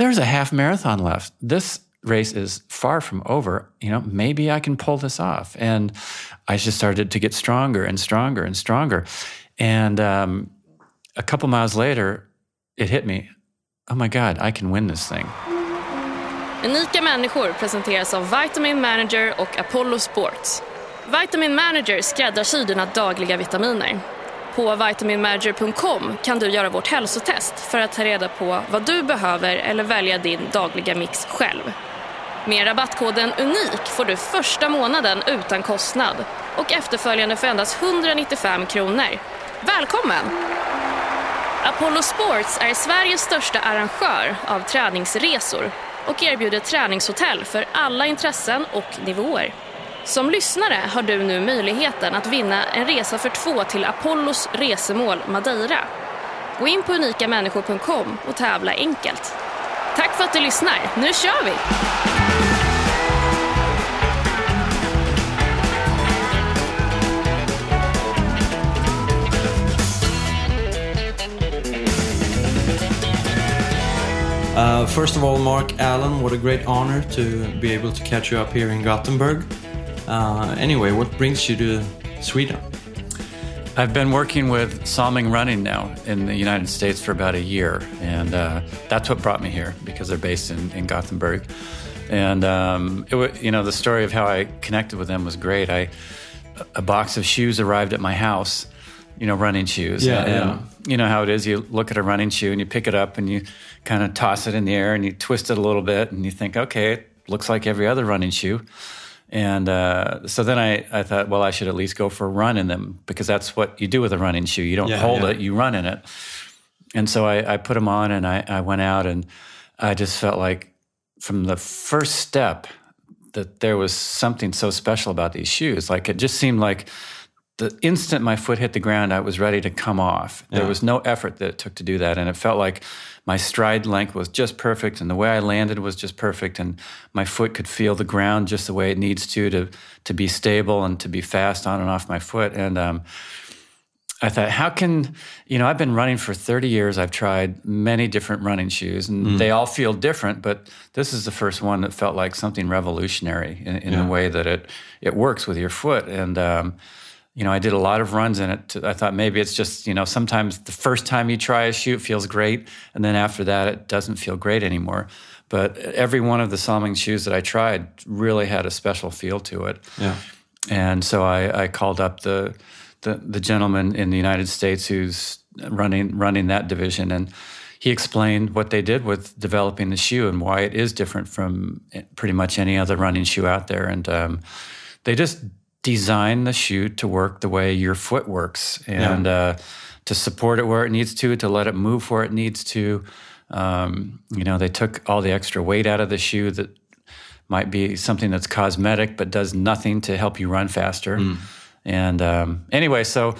there's a half marathon left. This race is far from over. You know, maybe I can pull this off. And I just started to get stronger and stronger and stronger. And um, a couple miles later, it hit me. Oh my God, I can win this thing. Unika människor presenteras av Vitamin Manager och Apollo Sports. Vitamin Manager skräddarsyr dina dagliga vitaminer. På vitaminmanager.com kan du göra vårt hälsotest för att ta reda på vad du behöver eller välja din dagliga mix själv. Med rabattkoden UNIK får du första månaden utan kostnad och efterföljande för endast 195 kronor. Välkommen! Apollo Sports är Sveriges största arrangör av träningsresor och erbjuder träningshotell för alla intressen och nivåer. Som lyssnare har du nu möjligheten att vinna en resa för två till Apollos resemål Madeira. Gå in på unikamänniskor.com och tävla enkelt. Tack för att du lyssnar. Nu kör vi! Uh, first of all, Mark Allen, what a great honor to be able to catch you up here in Gothenburg. Uh, anyway, what brings you to Sweden? I've been working with Salming Running now in the United States for about a year, and uh, that's what brought me here because they're based in, in Gothenburg. And um, it, you know, the story of how I connected with them was great. I a box of shoes arrived at my house, you know, running shoes. Yeah, and, yeah. You know how it is. You look at a running shoe and you pick it up and you kind of toss it in the air and you twist it a little bit and you think, okay, it looks like every other running shoe. And uh, so then I, I thought, well, I should at least go for a run in them because that's what you do with a running shoe. You don't Yeah, hold yeah. it, you run in it. And so I, I put them on and I, I went out and I just felt like from the first step that there was something so special about these shoes. Like it just seemed like the instant my foot hit the ground, I was ready to come off. There was no effort that it took to do that. And it felt like my stride length was just perfect and the way I landed was just perfect. And my foot could feel the ground just the way it needs to to, to be stable and to be fast on and off my foot. And um, I thought, how can, you know, I've been running for 30 years. I've tried many different running shoes and they all feel different, but this is the first one that felt like something revolutionary in, in Yeah. the way that it, it works with your foot. And, um, you know, I did a lot of runs in it. To, I thought maybe it's just, you know, sometimes the first time you try a shoe, feels great. And then after that, it doesn't feel great anymore. But every one of the Salming shoes that I tried really had a special feel to it. Yeah. And so I, I called up the, the the gentleman in the United States who's running running that division, and he explained what they did with developing the shoe and why it is different from pretty much any other running shoe out there. And um, they just designed the shoe to work the way your foot works, and uh, to support it where it needs to, to let it move where it needs to. Um, you know, they took all the extra weight out of the shoe that might be something that's cosmetic but does nothing to help you run faster. And um, anyway, so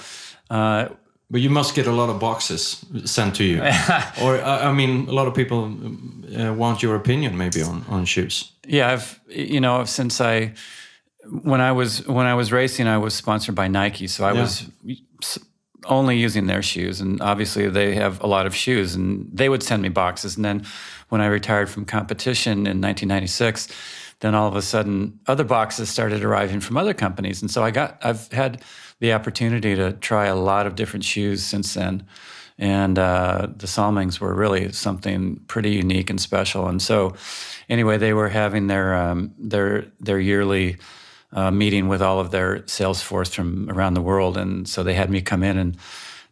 uh, But you must get a lot of boxes sent to you, or I mean, a lot of people uh, want your opinion maybe on on shoes. yeah, I've you know since I when I was when I was racing, I was sponsored by Nike, so I Yeah. was only using their shoes, and obviously they have a lot of shoes, and they would send me boxes. And then when I retired from competition in 1996, then all of a sudden other boxes started arriving from other companies, and so I got I've had the opportunity to try a lot of different shoes since then. And uh, the Salmings were really something pretty unique and special. And so, anyway, they were having their um, their their yearly uh, meeting with all of their sales force from around the world, and so they had me come in and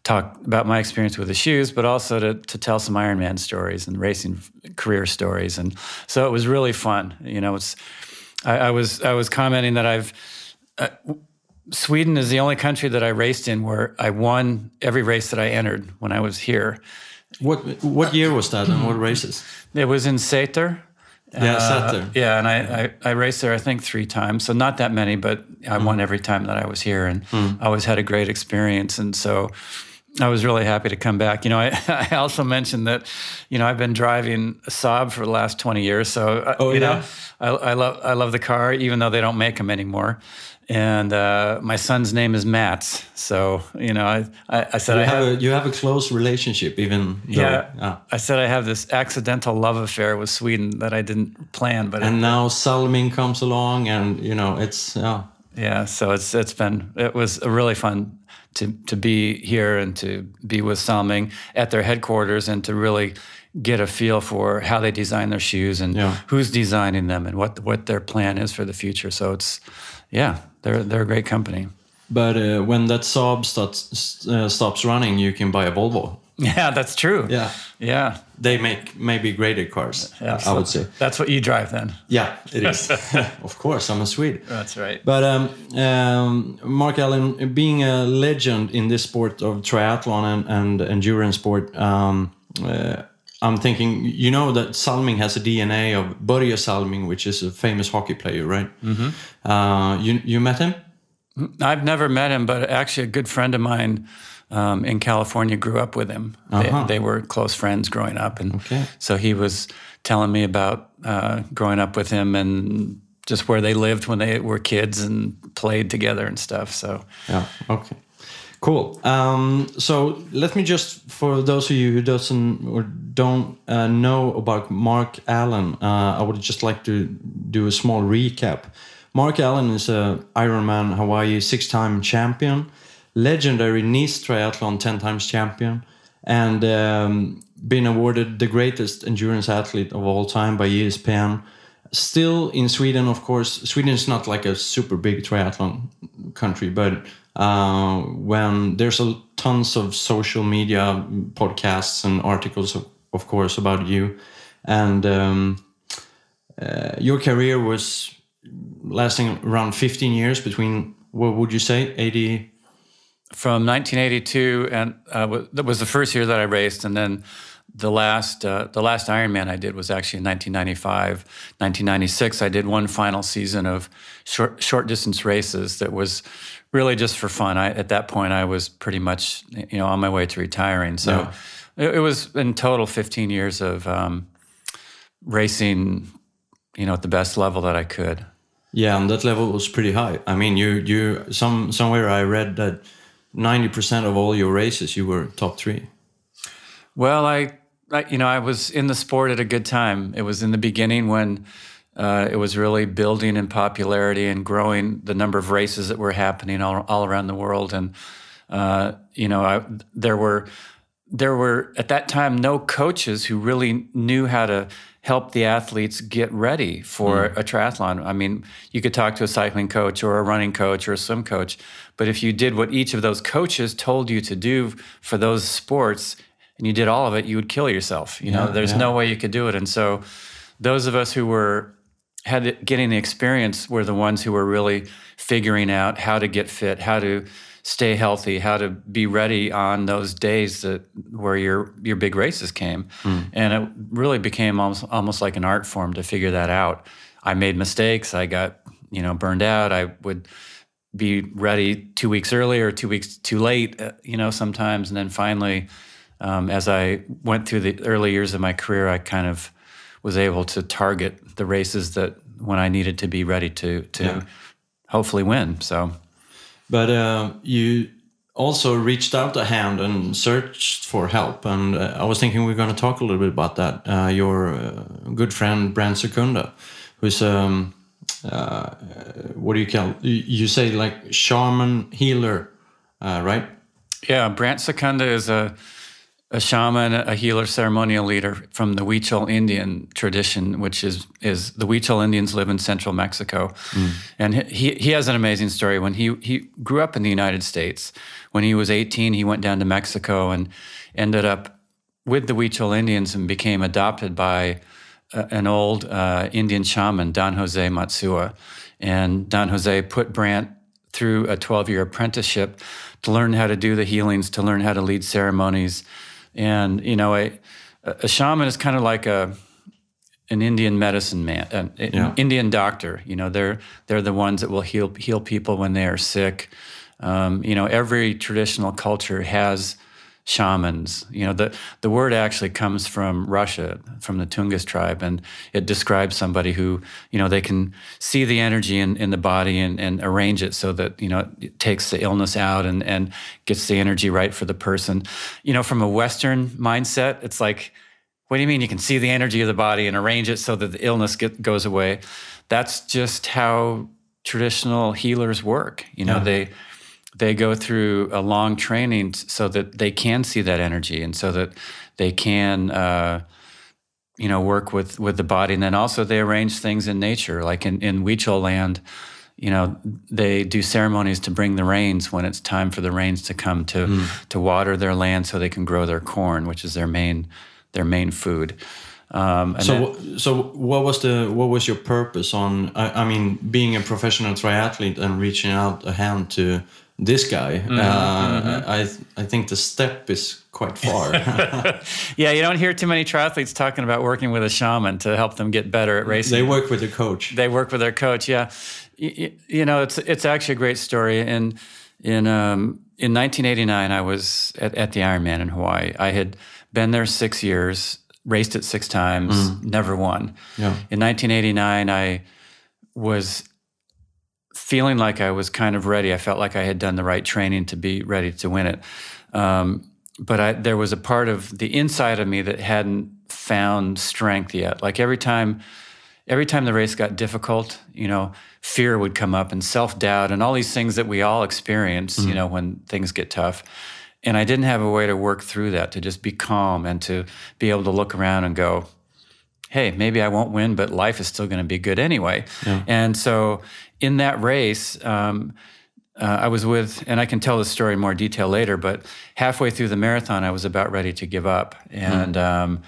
talk about my experience with the shoes, but also to to tell some Ironman stories and racing career stories, and so it was really fun. You know, it's I, I was I was commenting that I've. Uh, Sweden is the only country that I raced in where I won every race that I entered when I was here. What what year was that, and what races? It was in Säter. Yeah, Uh, Säter. Yeah, and I, I, I raced there, I think, three times. So not that many, but I won every time that I was here and I always had a great experience. And so I was really happy to come back. You know, I, I also mentioned that, you know, I've been driving a Saab for the last 20 years. So, uh, Oh, you yeah? know, I, I love I love the car, even though they don't make them anymore. And uh, my son's name is Mats. So, you know, I, I, I said You I have have, a you have a close relationship, even though. yeah, ah. I said I have this accidental love affair with Sweden that I didn't plan, but And now Salming comes along, and you know it's yeah. Yeah, so it's it's been it was a really fun to to be here and to be with Salming at their headquarters and to really get a feel for how they design their shoes and Yeah. who's designing them and what what their plan is for the future. So it's yeah, they're they're a great company. But uh, when that Saab starts, uh, stops running, you can buy a Volvo. Yeah, that's true. Yeah. Yeah. They make maybe greater cars. yeah I would say. That's what you drive then. Yeah, it is. of course, I'm a Swede. That's right. But um, um, Mark Allen, being a legend in this sport of triathlon and, and endurance sport, um, uh, I'm thinking, you know that Salming has a DNA of Börje Salming, which is a famous hockey player, right? Mm-hmm. Uh, you you met him? I've never met him, but actually, a good friend of mine um, in California grew up with him. They, Uh-huh. they were close friends growing up, and Okay. so he was telling me about uh, growing up with him and just where they lived when they were kids and played together and stuff. So Yeah. Okay. Cool. Um, so let me just, for those of you who doesn't or don't uh, know about Mark Allen, uh, I would just like to do a small recap. Mark Allen is a Ironman Hawaii six-time champion, legendary Nice triathlon ten times champion, and um, been awarded the greatest endurance athlete of all time by ESPN. Still in Sweden, of course. Sweden is not like a super big triathlon country, but uh, when there's a tons of social media podcasts and articles, of, of course, about you, and um, uh, your career was lasting around 15 years between what would you say 80 from 1982, and uh, that was the first year that I raced, and then the last uh, the last Ironman I did was actually in 1995. 1996, I did one final season of short short distance races that was really just for fun. I, at that point, I was pretty much you know on my way to retiring, so Yeah. it, it was in total 15 years of um, racing, you know, at the best level that I could. yeah and that level was pretty high i mean you you some somewhere i read that 90% of all your races you were top three Well, I, I, you know, I was in the sport at a good time. It was in the beginning when uh, it was really building in popularity and growing the number of races that were happening all, all around the world. And uh, you know, I, there were there were at that time no coaches who really knew how to help the athletes get ready for a triathlon. I mean, you could talk to a cycling coach or a running coach or a swim coach, but if you did what each of those coaches told you to do for those sports and you did all of it, you would kill yourself. You know, there's yeah. no way you could do it. And so those of us who were had getting the experience were the ones who were really figuring out how to get fit, how to stay healthy, how to be ready on those days that where your your big races came. And it really became almost almost like an art form to figure that out. I made mistakes. I got you know burned out. I would be ready two weeks early or two weeks too late. uh, You know sometimes, and then finally, um, as I went through the early years of my career, I kind of was able to target the races that when I needed to be ready to to Yeah. hopefully win. So but uh, you also reached out a hand and searched for help and uh, i was thinking we're going to talk a little bit about that uh, your uh, good friend Brant Secunda who's um uh, what do you call you you say like shaman healer uh, right yeah, Brant Secunda is a a shaman, a healer, ceremonial leader from the Huichol Indian tradition, which is is the Huichol Indians live in central Mexico, and he he has an amazing story. When he he grew up in the United States, when he was 18, he went down to Mexico and ended up with the Huichol Indians and became adopted by uh, an old uh, Indian shaman, Don Jose Matsuwa, and Don Jose put Brant through a 12 year apprenticeship to learn how to do the healings, to learn how to lead ceremonies. And, you know, a, a shaman is kind of like a, an Indian medicine man, an, Yeah. Indian doctor. You know, they're, they're the ones that will heal, heal people when they are sick. Um, you know, every traditional culture has shamans. You know, the, the word actually comes from Russia, from the Tungus tribe, and it describes somebody who, you know, they can see the energy in, in the body and, and arrange it so that, you know, it takes the illness out and, and gets the energy right for the person. You know, from a Western mindset, it's like, what do you mean you can see the energy of the body and arrange it so that the illness get, goes away? That's just how traditional healers work. You know, yeah. they they go through a long training so that they can see that energy and so that they can uh, you know work with with the body and then also they arrange things in nature like in in Huichol land you know they do ceremonies to bring the rains when it's time for the rains to come to mm. to water their land so they can grow their corn which is their main their main food um, so, then, so what was the what was your purpose on? I, I, mean, being a professional triathlete and reaching out a hand to this guy. Mm-hmm, uh, mm-hmm. I I think the step is quite far. yeah, you don't hear too many triathletes talking about working with a shaman to help them get better at racing. They work with their coach. They work with their coach. Yeah, you, you know, it's it's actually a great story. And in um, in 1989, I was at, at the Ironman in Hawaii. I had been there six years, raced it six times, mm. never won. Yeah. In 1989, I was feeling like I was kind of ready. I felt like I had done the right training to be ready to win it. Um, but I, there was a part of the inside of me that hadn't found strength yet. Like every time, every time the race got difficult, you know, fear would come up and self doubt and all these things that we all experience, mm-hmm. you know, when things get tough. And I didn't have a way to work through that, to just be calm and to be able to look around and go, hey, maybe I won't win, but life is still going to be good anyway. Yeah. And so in that race, um, uh, I was with, and I can tell the story in more detail later, but halfway through the marathon, I was about ready to give up. And mm. um,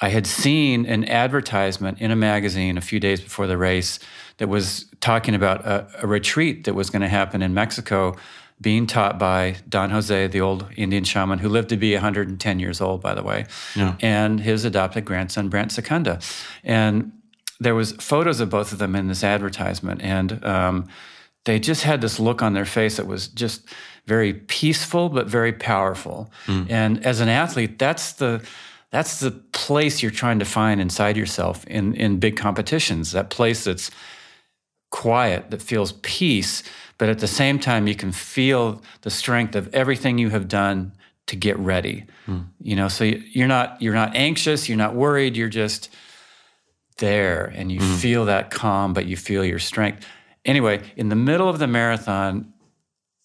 I had seen an advertisement in a magazine a few days before the race that was talking about a, a retreat that was going to happen in Mexico being taught by Don Jose, the old Indian shaman who lived to be 110 years old, by the way, yeah. and his adopted grandson, Brant Secunda. And there was photos of both of them in this advertisement. And um, they just had this look on their face that was just very peaceful, but very powerful. Mm. And as an athlete, that's the that's the place you're trying to find inside yourself in, in big competitions, that place that's quiet, that feels peace, but at the same time, you can feel the strength of everything you have done to get ready. Mm. You know, so you're not you're not anxious, you're not worried, you're just there and you mm. feel that calm, but you feel your strength. Anyway, in the middle of the marathon,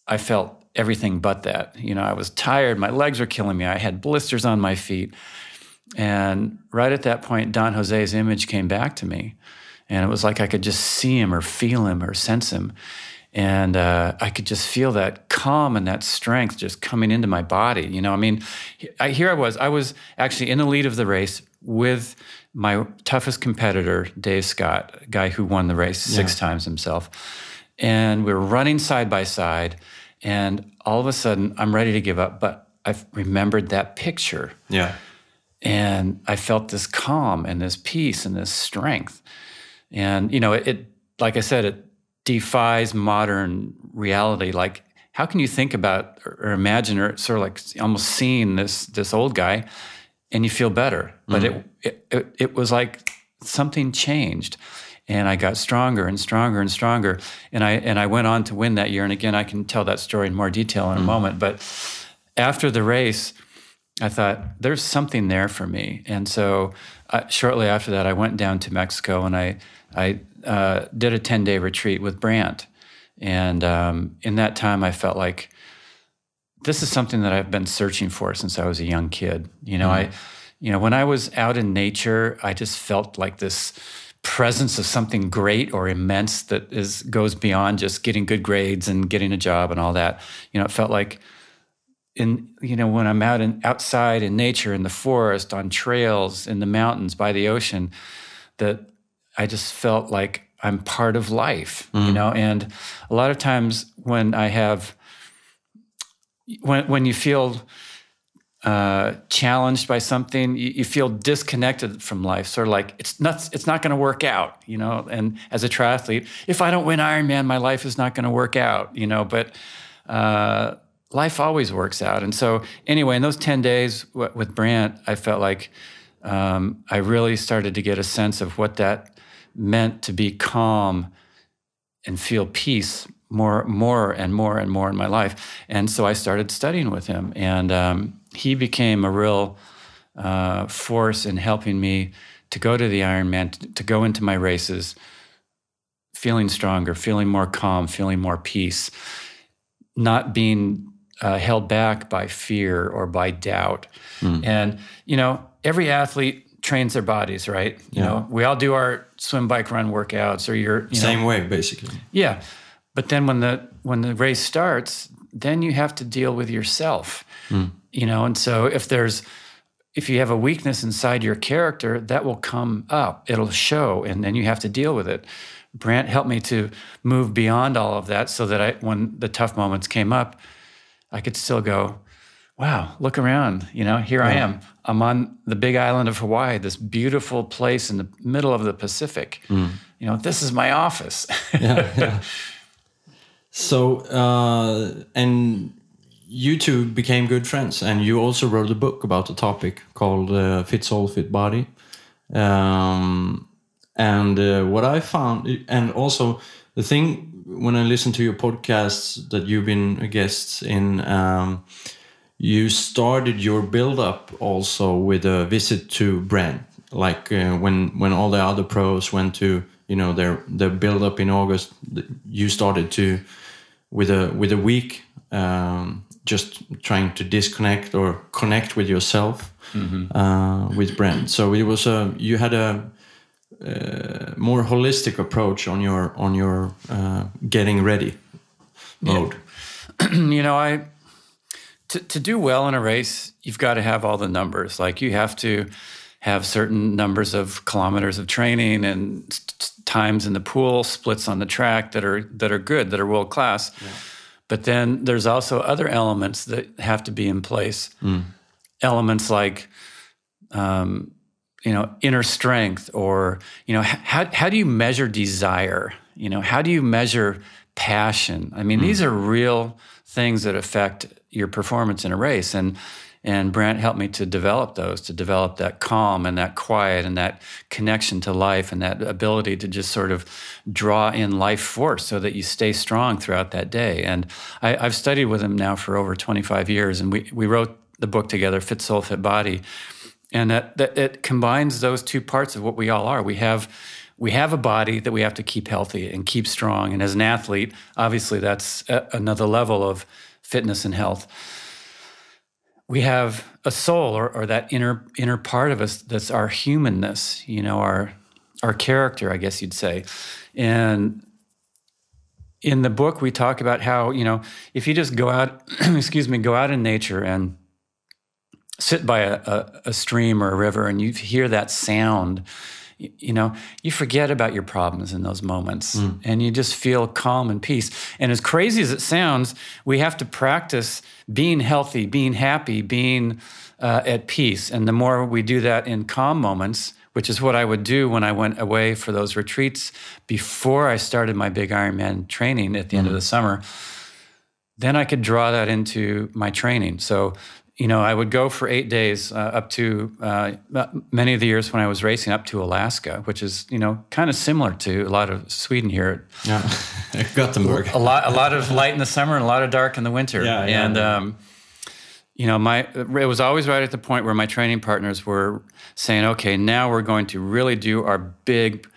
I felt everything but that. You know, I was tired, my legs were killing me, I had blisters on my feet. And right at that point, Don Jose's image came back to me. And it was like I could just see him or feel him or sense him. And uh, I could just feel that calm and that strength just coming into my body. You know, I mean, I, here I was. I was actually in the lead of the race with my toughest competitor, Dave Scott, a guy who won the race six yeah. times himself. And we were running side by side. And all of a sudden, I'm ready to give up, but I've remembered that picture. Yeah. And I felt this calm and this peace and this strength. And, you know, it, it like I said, it defies modern reality. Like, how can you think about or imagine or sort of like almost seeing this this old guy and you feel better? But mm-hmm. it, it it was like something changed and I got stronger and stronger and stronger. And I and I went on to win that year. And again, I can tell that story in more detail in a mm. moment. But after the race, I thought there's something there for me. And so uh, shortly after that, I went down to Mexico and I I uh, did a 10 day retreat with Brant. And um, in that time, I felt like this is something that I've been searching for since I was a young kid. You know, mm-hmm. I, you know, when I was out in nature, I just felt like this presence of something great or immense that is goes beyond just getting good grades and getting a job and all that. You know, it felt like in you know when I'm out in outside in nature in the forest on trails in the mountains by the ocean that I just felt like I'm part of life, mm. you know. And a lot of times when I have, when when you feel uh, challenged by something, you, you, feel disconnected from life. Sort of like it's not it's not going to work out, you know. And as a triathlete, if I don't win Ironman, my life is not going to work out, you know. But uh, life always works out. And so, anyway, in those 10 days w- with Brant, I felt like um, I really started to get a sense of what that meant to be calm and feel peace more, more and more and more in my life. And so I started studying with him, and um, he became a real uh, force in helping me to go to the Ironman, to, to go into my races, feeling stronger, feeling more calm, feeling more peace, not being uh, held back by fear or by doubt. Hmm. And you know, every athlete trains their bodies, right? You Yeah. know, we all do our swim, bike, run workouts, or your you know, Same way, basically. yeah, but then when the when the race starts, then you have to deal with yourself. Hmm. You know, and so if there's if you have a weakness inside your character, that will come up. It'll show, and then you have to deal with it. Brant helped me to move beyond all of that, so that I, when the tough moments came up, I could still go, "Wow, look around! You know, here I am. I'm on the big island of Hawaii, this beautiful place in the middle of the Pacific. Hmm. You know, this is my office." yeah, yeah. So, uh, and you two became good friends, and you also wrote a book about the topic called uh, "Fit Soul, Fit Body." Um, and uh, what I found, and also the thing when I listen to your podcasts that you've been a guest in, um, you started your build up also with a visit to Brant, like uh, when when all the other pros went to you know their their build up in August, you started to with a with a week um, just trying to disconnect or connect with yourself uh, with Brant. So it was a you had a uh, more holistic approach on your on your uh, getting ready mode. you know, I to to do well in a race, you've got to have all the numbers. Like you have to have certain numbers of kilometers of training and times in the pool, splits on the track that are that are good, that are world class. But then there's also other elements that have to be in place. Elements like um, you know inner strength or you know how, how do you measure desire? You know how do you measure passion? I mean these are real things that affect your performance in a race. And and brant helped me to develop those to develop that calm and that quiet and that connection to life and that ability to just sort of draw in life force so that you stay strong throughout that day and I, i've studied with him now for over 25 years and we, we wrote the book together fit soul fit body and that, that it combines those two parts of what we all are. We have we have a body that we have to keep healthy and keep strong. And as an athlete, obviously that's another level of fitness and health. We have a soul or, or that inner inner part of us that's our humanness, you know, our our character, I guess you'd say. And in the book we talk about how, you know, if you just go out, excuse me, go out in nature and sit by a, a, a stream or a river and you hear that sound, you, you know, you forget about your problems in those moments and you just feel calm and peace. And as crazy as it sounds, we have to practice being healthy, being happy, being uh, at peace. And the more we do that in calm moments, which is what I would do when I went away for those retreats before I started my big Ironman training at the end of the summer, then I could draw that into my training. So, you know, I would go for eight days uh, up to uh, many of the years when I was racing up to Alaska, which is, you know, kind of similar to a lot of Sweden here. Yeah, Gothenburg. A lot, a lot of light in the summer and a lot of dark in the winter. Yeah, yeah, and, yeah. Um, you know, my it was always right at the point where my training partners were saying, "Okay, now we're going to really do our big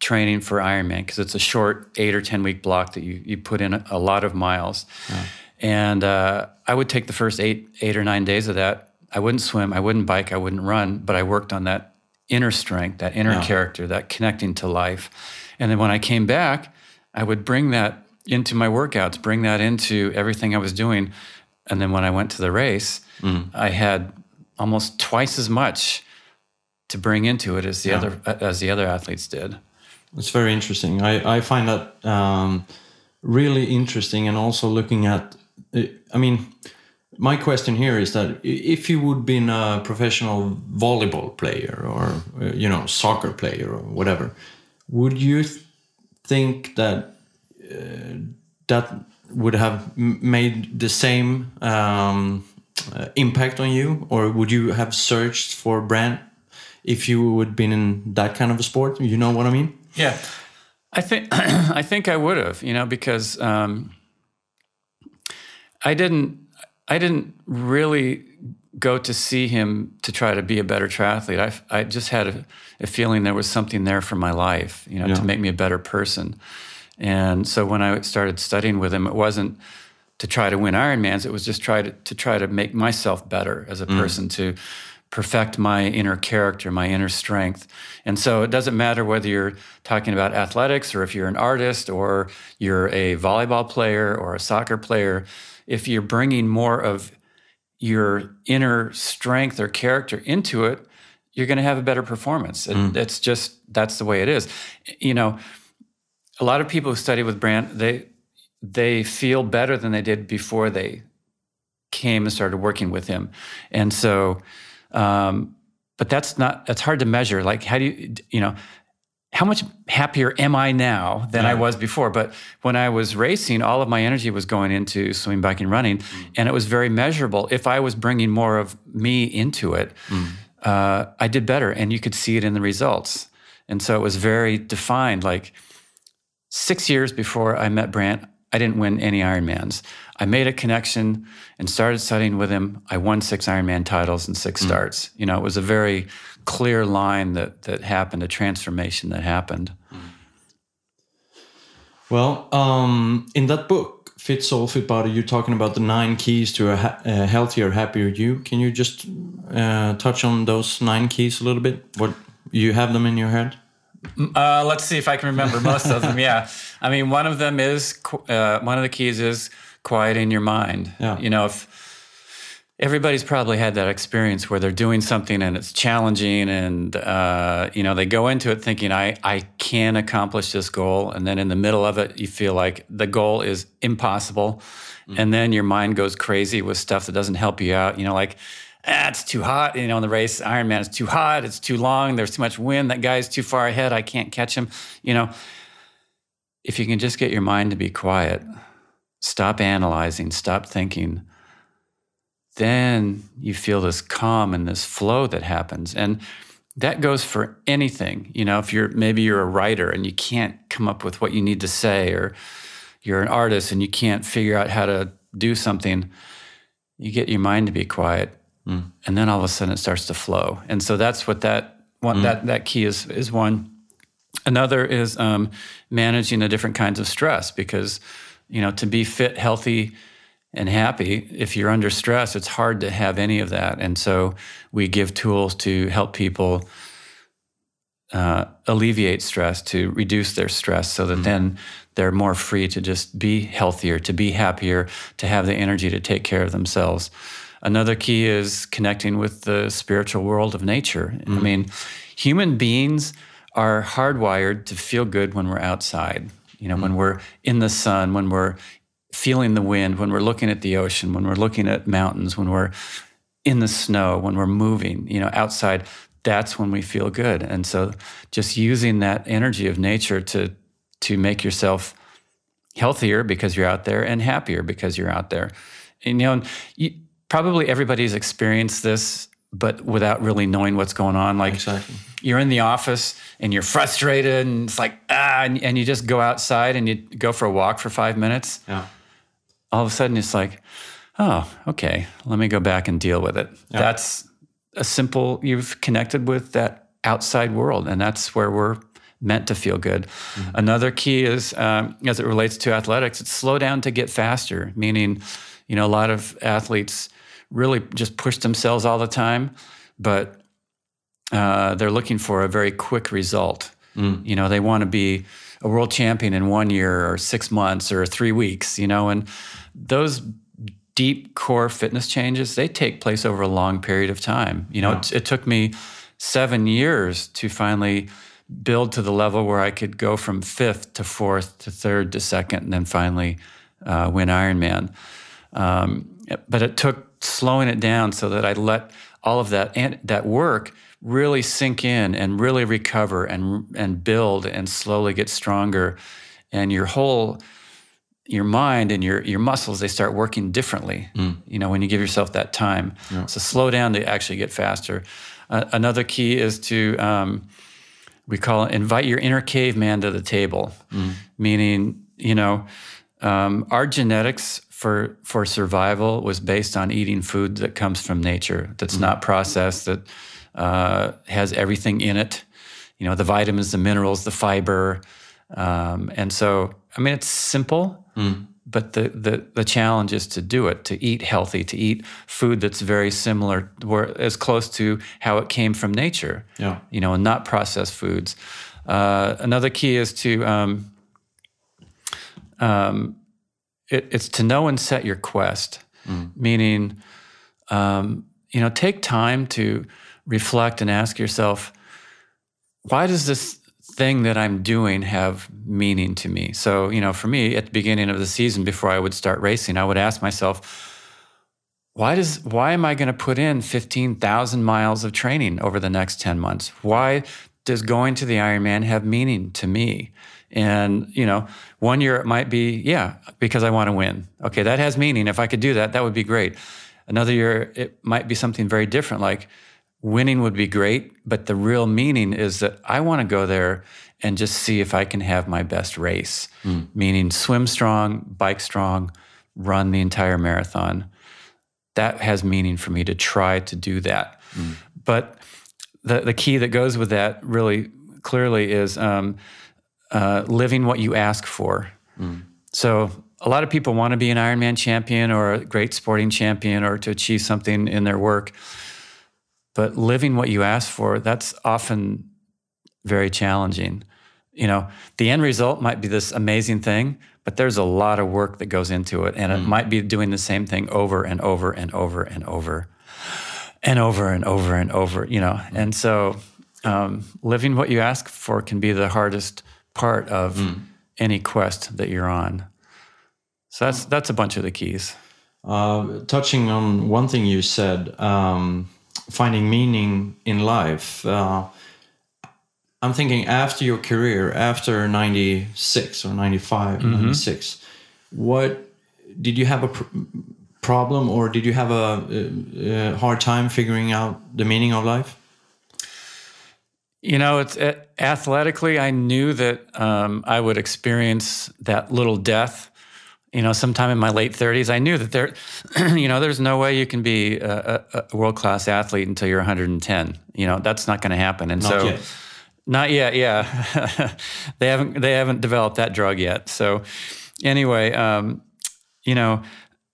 training for Ironman because it's a short eight or ten week block that you you put in a, a lot of miles." And uh, I would take the first eight eight or nine days of that. I wouldn't swim, I wouldn't bike, I wouldn't run, but I worked on that inner strength, that inner Yeah. character, that connecting to life. And then when I came back, I would bring that into my workouts, bring that into everything I was doing. And then when I went to the race, I had almost twice as much to bring into it as the Yeah. other as the other athletes did. It's very interesting. I, I find that um, really interesting, and also looking at. I mean, my question here is that if you would been a professional volleyball player or uh, you know soccer player or whatever, would you th- think that uh, that would have made the same um, uh, impact on you, or would you have searched for Brant if you would been in that kind of a sport? You know what I mean? Yeah, I think I think I would have, you know, because um, I didn't I didn't really go to see him to try to be a better triathlete. I, I just had a, a feeling there was something there for my life, you know, Yeah. to make me a better person. And so when I started studying with him, it wasn't to try to win Ironmans. It was just try to, to try to make myself better as a mm. person, to perfect my inner character, my inner strength. And so it doesn't matter whether you're talking about athletics or if you're an artist or you're a volleyball player or a soccer player, if you're bringing more of your inner strength or character into it, you're going to have a better performance. It, It's just that's the way it is. You know, a lot of people who study with Brant, they they feel better than they did before they came and started working with him, and so. Um, but that's not that's hard to measure. Like, how do you you know? How much happier am I now than I was before? But when I was racing, all of my energy was going into swimming, biking, running, and it was very measurable. If I was bringing more of me into it, uh, I did better, and you could see it in the results. And so it was very defined. Like six years before I met Brant, I didn't win any Ironmans. I made a connection and started studying with him. I won six Ironman titles and six starts. You know, it was a very clear line that that happened, a transformation that happened. Well, um, in that book, Fit Soul, Fit Body, you're talking about the nine keys to a, ha- a healthier, happier you. Can you just uh, touch on those nine keys a little bit? What you have them in your head? Uh, let's see if I can remember most of them. Yeah, I mean, one of them is uh, one of the keys is quieting your mind. Yeah. You know, if everybody's probably had that experience where they're doing something and it's challenging, and uh, you know they go into it thinking, "I I can accomplish this goal," and then in the middle of it, you feel like the goal is impossible, and then your mind goes crazy with stuff that doesn't help you out. You know, like. Ah, it's too hot. You know, in the race, Ironman is too hot. It's too long. There's too much wind. That guy's too far ahead. I can't catch him. You know, if you can just get your mind to be quiet, stop analyzing, stop thinking, then you feel this calm and this flow that happens. And that goes for anything. You know, if you're maybe you're a writer and you can't come up with what you need to say, or you're an artist and you can't figure out how to do something, you get your mind to be quiet. And then all of a sudden it starts to flow. And so that's what that one that that key is is one. Another is um, managing the different kinds of stress because, you know, to be fit, healthy, and happy, if you're under stress, it's hard to have any of that. And so we give tools to help people uh, alleviate stress, to reduce their stress, so that then they're more free to just be healthier, to be happier, to have the energy to take care of themselves. Another key is connecting with the spiritual world of nature. I mm-hmm. mean, human beings are hardwired to feel good when we're outside. You know, when mm. we're in the sun, when we're feeling the wind, when we're looking at the ocean, when we're looking at mountains, when we're in the snow, when we're moving, you know, outside, that's when we feel good. And so just using that energy of nature to to make yourself healthier because you're out there and happier because you're out there. And, you know, you, probably everybody's experienced this, but without really knowing what's going on. Like Exactly. you're in the office and you're frustrated and it's like, ah, and, and you just go outside and you go for a walk for five minutes. Yeah. All of a sudden it's like, oh, okay, let me go back and deal with it. That's a simple, you've connected with that outside world, and that's where we're meant to feel good. Another key is, um, as it relates to athletics, it's slow down to get faster, meaning, you know, a lot of athletes really just push themselves all the time, but uh, they're looking for a very quick result. You know, they want to be a world champion in one year or six months or three weeks, you know, and those deep core fitness changes, they take place over a long period of time. You know, it, it took me seven years to finally build to the level where I could go from fifth to fourth to third to second and then finally uh, win Ironman. Um, but it took slowing it down so that I let all of that and that work really sink in and really recover and and build and slowly get stronger, and your whole your mind and your your muscles they start working differently. You know, when you give yourself that time. So slow down to actually get faster. Uh, another key is to um, we call it invite your inner caveman to the table, meaning you know um, our genetics for for survival was based on eating food that comes from nature, that's not processed, that uh, has everything in it. You know, the vitamins, the minerals, the fiber, um, and so I mean it's simple. But the, the, the challenge is to do it, to eat healthy, to eat food that's very similar, where, as close to how it came from nature Yeah. you know, and not processed foods. Uh, another key is to um, um, it, it's to know and set your quest, meaning um, you know, take time to reflect and ask yourself, why does this thing that I'm doing have meaning to me? So, you know, for me, at the beginning of the season, before I would start racing, I would ask myself, why does why am I going to put in 15,000 miles of training over the next 10 months? Why does going to the Ironman have meaning to me? And, you know, one year it might be, yeah, because I want to win. Okay, that has meaning. If I could do that, that would be great. Another year it might be something very different like winning would be great, but the real meaning is that I want to go there and just see if I can have my best race, meaning swim strong, bike strong, run the entire marathon that has meaning for me to try to do that. But the, the key that goes with that really clearly is um, uh, living what you ask for. So a lot of people want to be an Ironman champion or a great sporting champion or to achieve something in their work. But living what you ask for, that's often very challenging. You know, the end result might be this amazing thing, but there's a lot of work that goes into it. And it might be doing the same thing over and over and over and over and over and over and over, you know. And so um, living what you ask for can be the hardest part of any quest that you're on. So that's that's a bunch of the keys. Uh, touching on one thing you said, um, finding meaning in life. Uh, I'm thinking after your career, after 96 or 95, 96, what did you have a pr- problem or did you have a, a, a hard time figuring out the meaning of life? You know, it's it, athletically. I knew that um, I would experience that little death. You know, sometime in my late 30s, I knew that there, you know, there's no way you can be a, a, a world class athlete until you're 110. You know, that's not going to happen. And Not so, yet. not yet. Yeah, they haven't they haven't developed that drug yet. So, anyway, um, you know,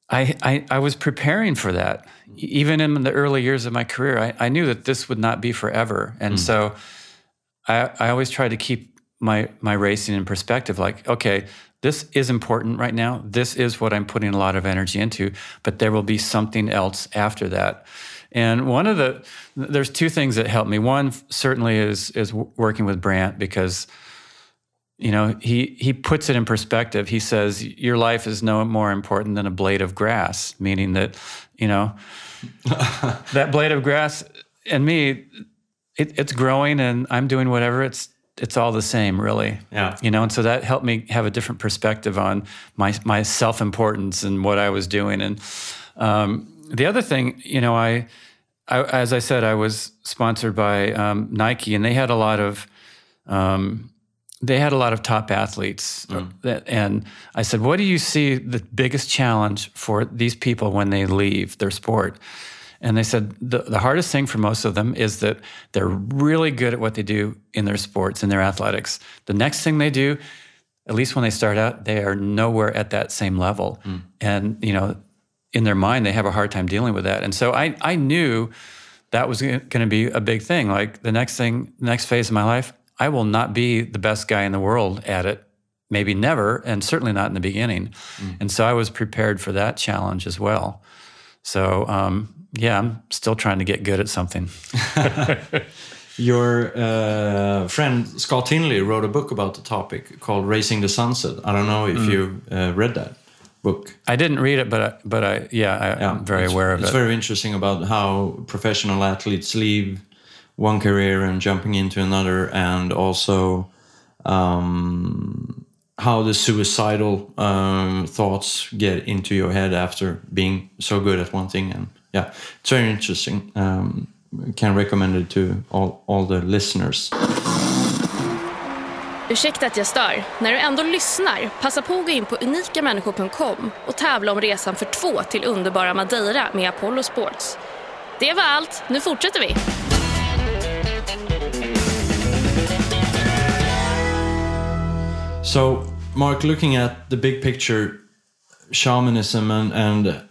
I, I I was preparing for that. Even in the early years of my career, I, I knew that this would not be forever, and so I, I always try to keep my my racing in perspective. Like, okay, this is important right now. This is what I'm putting a lot of energy into, but there will be something else after that. And one of the there's two things that help me. One certainly is is working with Brant because you know he he puts it in perspective. He says your life is no more important than a blade of grass, meaning that you know that blade of grass and me it, it's growing and I'm doing whatever. It's it's all the same, really. Yeah. You know, and so that helped me have a different perspective on my my self importance and what I was doing. And um, the other thing, you know, I, I as I said, I was sponsored by um, Nike, and they had a lot of. Um, they had a lot of top athletes, that, and I said, "What do you see the biggest challenge for these people when they leave their sport?" And they said the, the hardest thing for most of them is that they're really good at what they do in their sports, in their athletics. The next thing they do, at least when they start out, they are nowhere at that same level. Hmm. And, you know, in their mind, they have a hard time dealing with that. And so I, I knew that was going to be a big thing. Like the next thing, next phase of my life, I will not be the best guy in the world at it. Maybe never, and certainly not in the beginning. Hmm. And so I was prepared for that challenge as well. So, um, yeah, I'm still trying to get good at something. Your uh, friend Scott Tinley wrote a book about the topic called "Racing the Sunset." I don't know if you uh, read that book. I didn't read it, but I, but I yeah, I, I'm very aware of it's it. It's very interesting about how professional athletes leave one career and jumping into another, and also um, how the suicidal um, thoughts get into your head after being so good at one thing. And yeah, it's very interesting. Um, can recommend it to all, all the listeners. Ursäkta att jag stör. När du ändå lyssnar, passa på att gå in på unikamänniskor.com och tävla om resan för två till underbara Madeira med Apollo Sports. Det var allt. Nu fortsätter vi. So, Mark, looking at the big picture, shamanism, and and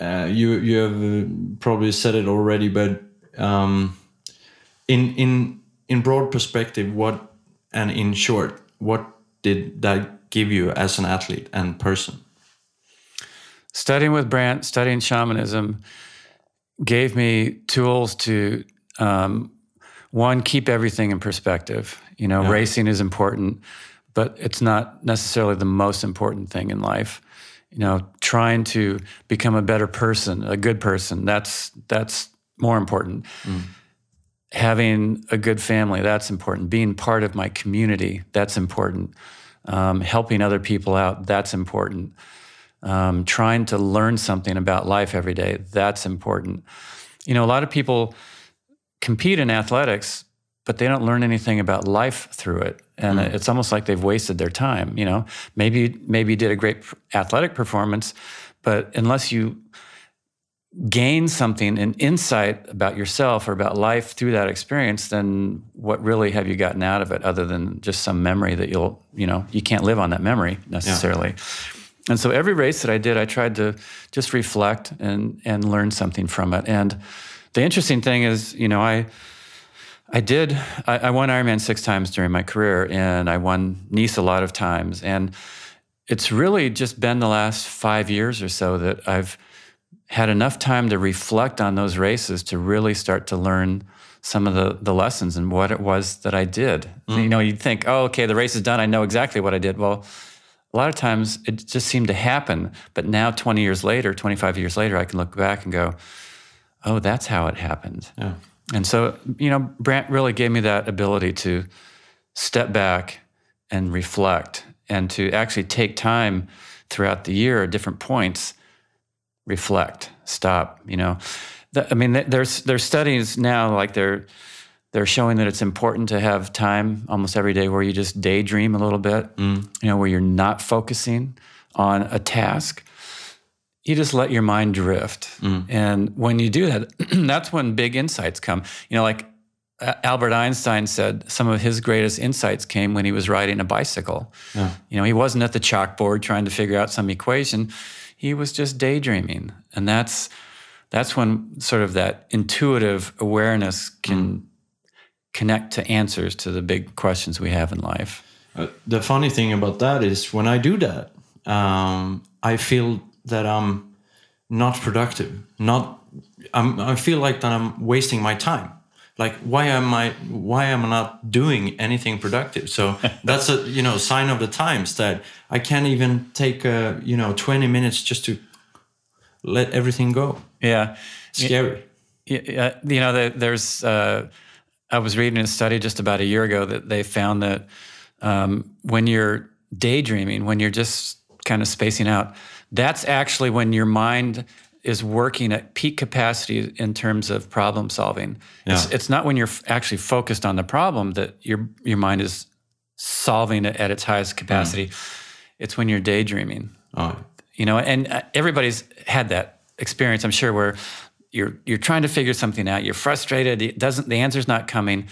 uh, you you have probably said it already, but um, in in in broad perspective, what and in short, what did that give you as an athlete and person? Studying with Brant, studying shamanism, gave me tools to um, one keep everything in perspective. You know, Yeah. racing is important, but it's not necessarily the most important thing in life. You know, trying to become a better person, a good person, that's that's more important. Having a good family, that's important. Being part of my community, that's important. Um, helping other people out, that's important um, trying to learn something about life every day. That's important. You know, a lot of people compete in athletics, but they don't learn anything about life through it, and mm. it's almost like they've wasted their time. You know, maybe maybe you did a great athletic performance, but unless you gain something, an insight about yourself or about life through that experience, then what really have you gotten out of it other than just some memory that you'll, you know, you can't live on that memory necessarily. And so every race that I did, I tried to just reflect and and learn something from it. And the interesting thing is, you know, I I did I, I won Ironman six times during my career, and I won Nice a lot of times. And it's really just been the last five years or so that I've had enough time to reflect on those races to really start to learn some of the, the lessons and what it was that I did. Mm-hmm. You know, you'd think, oh, okay, the race is done. I know exactly what I did. Well, a lot of times it just seemed to happen. But now, 20 years later, 25 years later, I can look back and go, oh, that's how it happened. Yeah. And so, you know, Brant really gave me that ability to step back and reflect and to actually take time throughout the year at different points, reflect, stop, you know. I mean, there's there's studies now like they're they're showing that it's important to have time almost every day where you just daydream a little bit, mm. you know, where you're not focusing on a task. You just let your mind drift. And when you do that, that's when big insights come. You know, like uh, Albert Einstein said some of his greatest insights came when he was riding a bicycle. You know, he wasn't at the chalkboard trying to figure out some equation. He was just daydreaming. And that's that's when sort of that intuitive awareness can connect to answers to the big questions we have in life. Uh, the funny thing about that is when I do that, um, I feel that I'm not productive. Not, I'm, I feel like that I'm wasting my time. Like why am I? Why am I not doing anything productive? So that's a you know sign of the times that I can't even take a you know 20 minutes just to let everything go. Yeah. Scary. Yeah, you know, the- there's. Uh, I was reading a study just about a year ago that they found that um, when you're daydreaming, when you're just kind of spacing out, that's actually when your mind is working at peak capacity in terms of problem solving. It's, Yeah. it's not when you're f- actually focused on the problem that your your mind is solving it at its highest capacity. It's when you're daydreaming Oh, you know and uh, everybody's had that experience i'm sure where you're you're trying to figure something out you're frustrated it doesn't the answer's not coming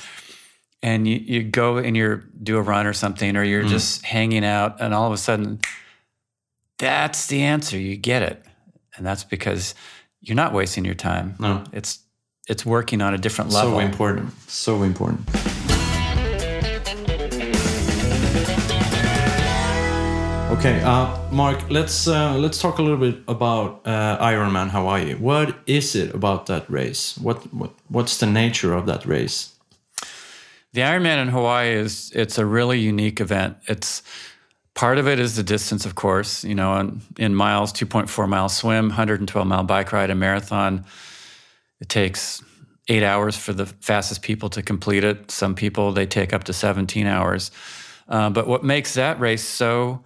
and you, you go and you do a run or something or you're just hanging out and all of a sudden that's the answer you get it and that's because you're not wasting your time No. it's it's working on a different level so important. So important. Okay, uh, Mark. Let's uh, let's talk a little bit about uh, Ironman Hawaii. What is it about that race? What, what what's the nature of that race? The Ironman in Hawaii is it's a really unique event. It's part of it is the distance, of course. You know, in, in miles, 2.4 mile swim, 112 mile bike ride, a marathon. It takes eight hours for the fastest people to complete it. Some people they take up to 17 hours. Uh, but what makes that race so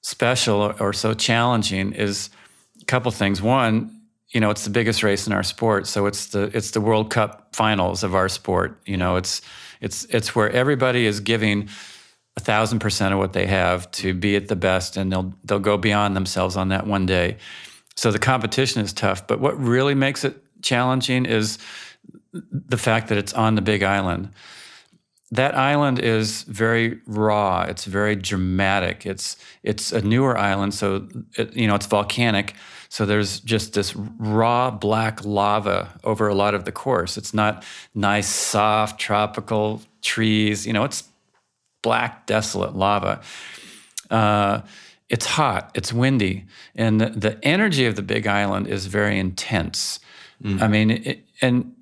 special or, or so challenging is a couple things. One, you know, it's the biggest race in our sport, so it's the it's the World Cup finals of our sport. You know, it's it's it's where everybody is giving a thousand percent of what they have to be at the best, and they'll they'll go beyond themselves on that one day. So the competition is tough, but what really makes it challenging is the fact that it's on the Big Island. That island is very raw. It's very dramatic. It's it's a newer island, so it, you know it's volcanic. So there's just this raw black lava over a lot of the course. It's not nice, soft, tropical trees. You know, it's black, desolate lava. Uh, it's hot, it's windy, and the, the, energy of the Big Island is very intense. Mm. I mean, it, and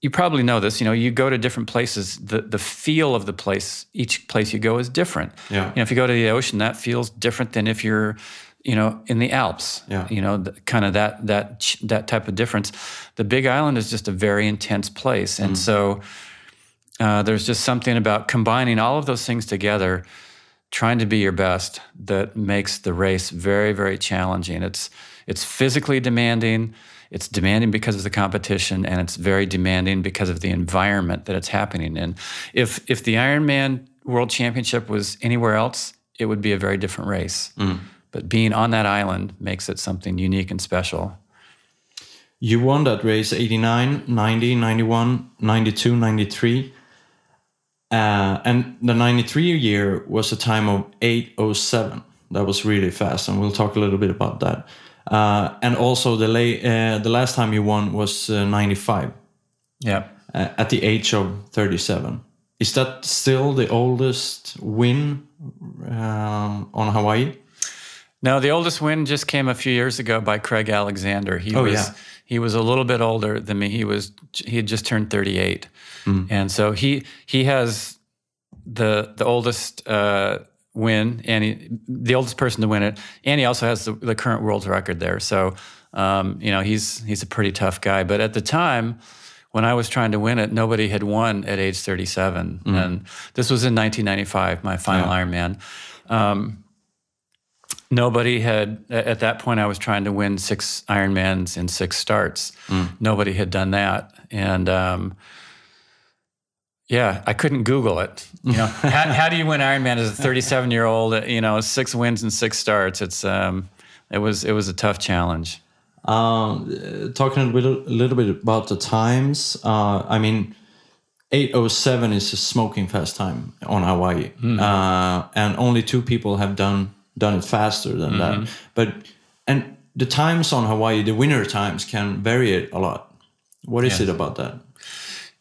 you probably know this. You know, you go to different places. The the feel of the place, each place you go, is different. Yeah. You know, if you go to the ocean, that feels different than if you're you know, in the Alps. Yeah. You know, the, kind of that that that type of difference. The Big Island is just a very intense place, and mm. so uh, there's just something about combining all of those things together, trying to be your best, that makes the race very very challenging. It's it's physically demanding. It's demanding because of the competition, and it's very demanding because of the environment that it's happening in. If if the Ironman World Championship was anywhere else, it would be a very different race. Mm. But being on that island makes it something unique and special. You won that race 89, 90, 91, 92, 93. Uh, and the 93 year was a time of 807. That was really fast, and we'll talk a little bit about that. Uh, and also, the, la- uh, the last time you won was uh, 95. Yeah. Uh, at the age of 37. Is that still the oldest win um, on Hawaii? No, the oldest win just came a few years ago by Craig Alexander. He oh, was yeah. He was a little bit older than me. He was he had just turned 38. Mm. And so he he has the the oldest uh, win and he, the oldest person to win it and he also has the, the current world record there. So um, you know, he's he's a pretty tough guy, but at the time when I was trying to win it, nobody had won at age 37. Mm. And this was in 1995, my final yeah. Ironman. Um, nobody had at that point i was trying to win six ironmans in six starts. Mm. nobody had done that. And um, yeah i couldn't google it. You know how, how, do you win ironman as a 37 year old you know six wins and six starts? It's um, it was it was a tough challenge. Um, talking a little, a little, bit about the times uh, i mean 807 is a smoking fast time on hawaii. Mm. uh, and only two people have done done it faster than mm-hmm. that. But and the times on Hawaii, the winter times can vary a lot. What is yes. it about that?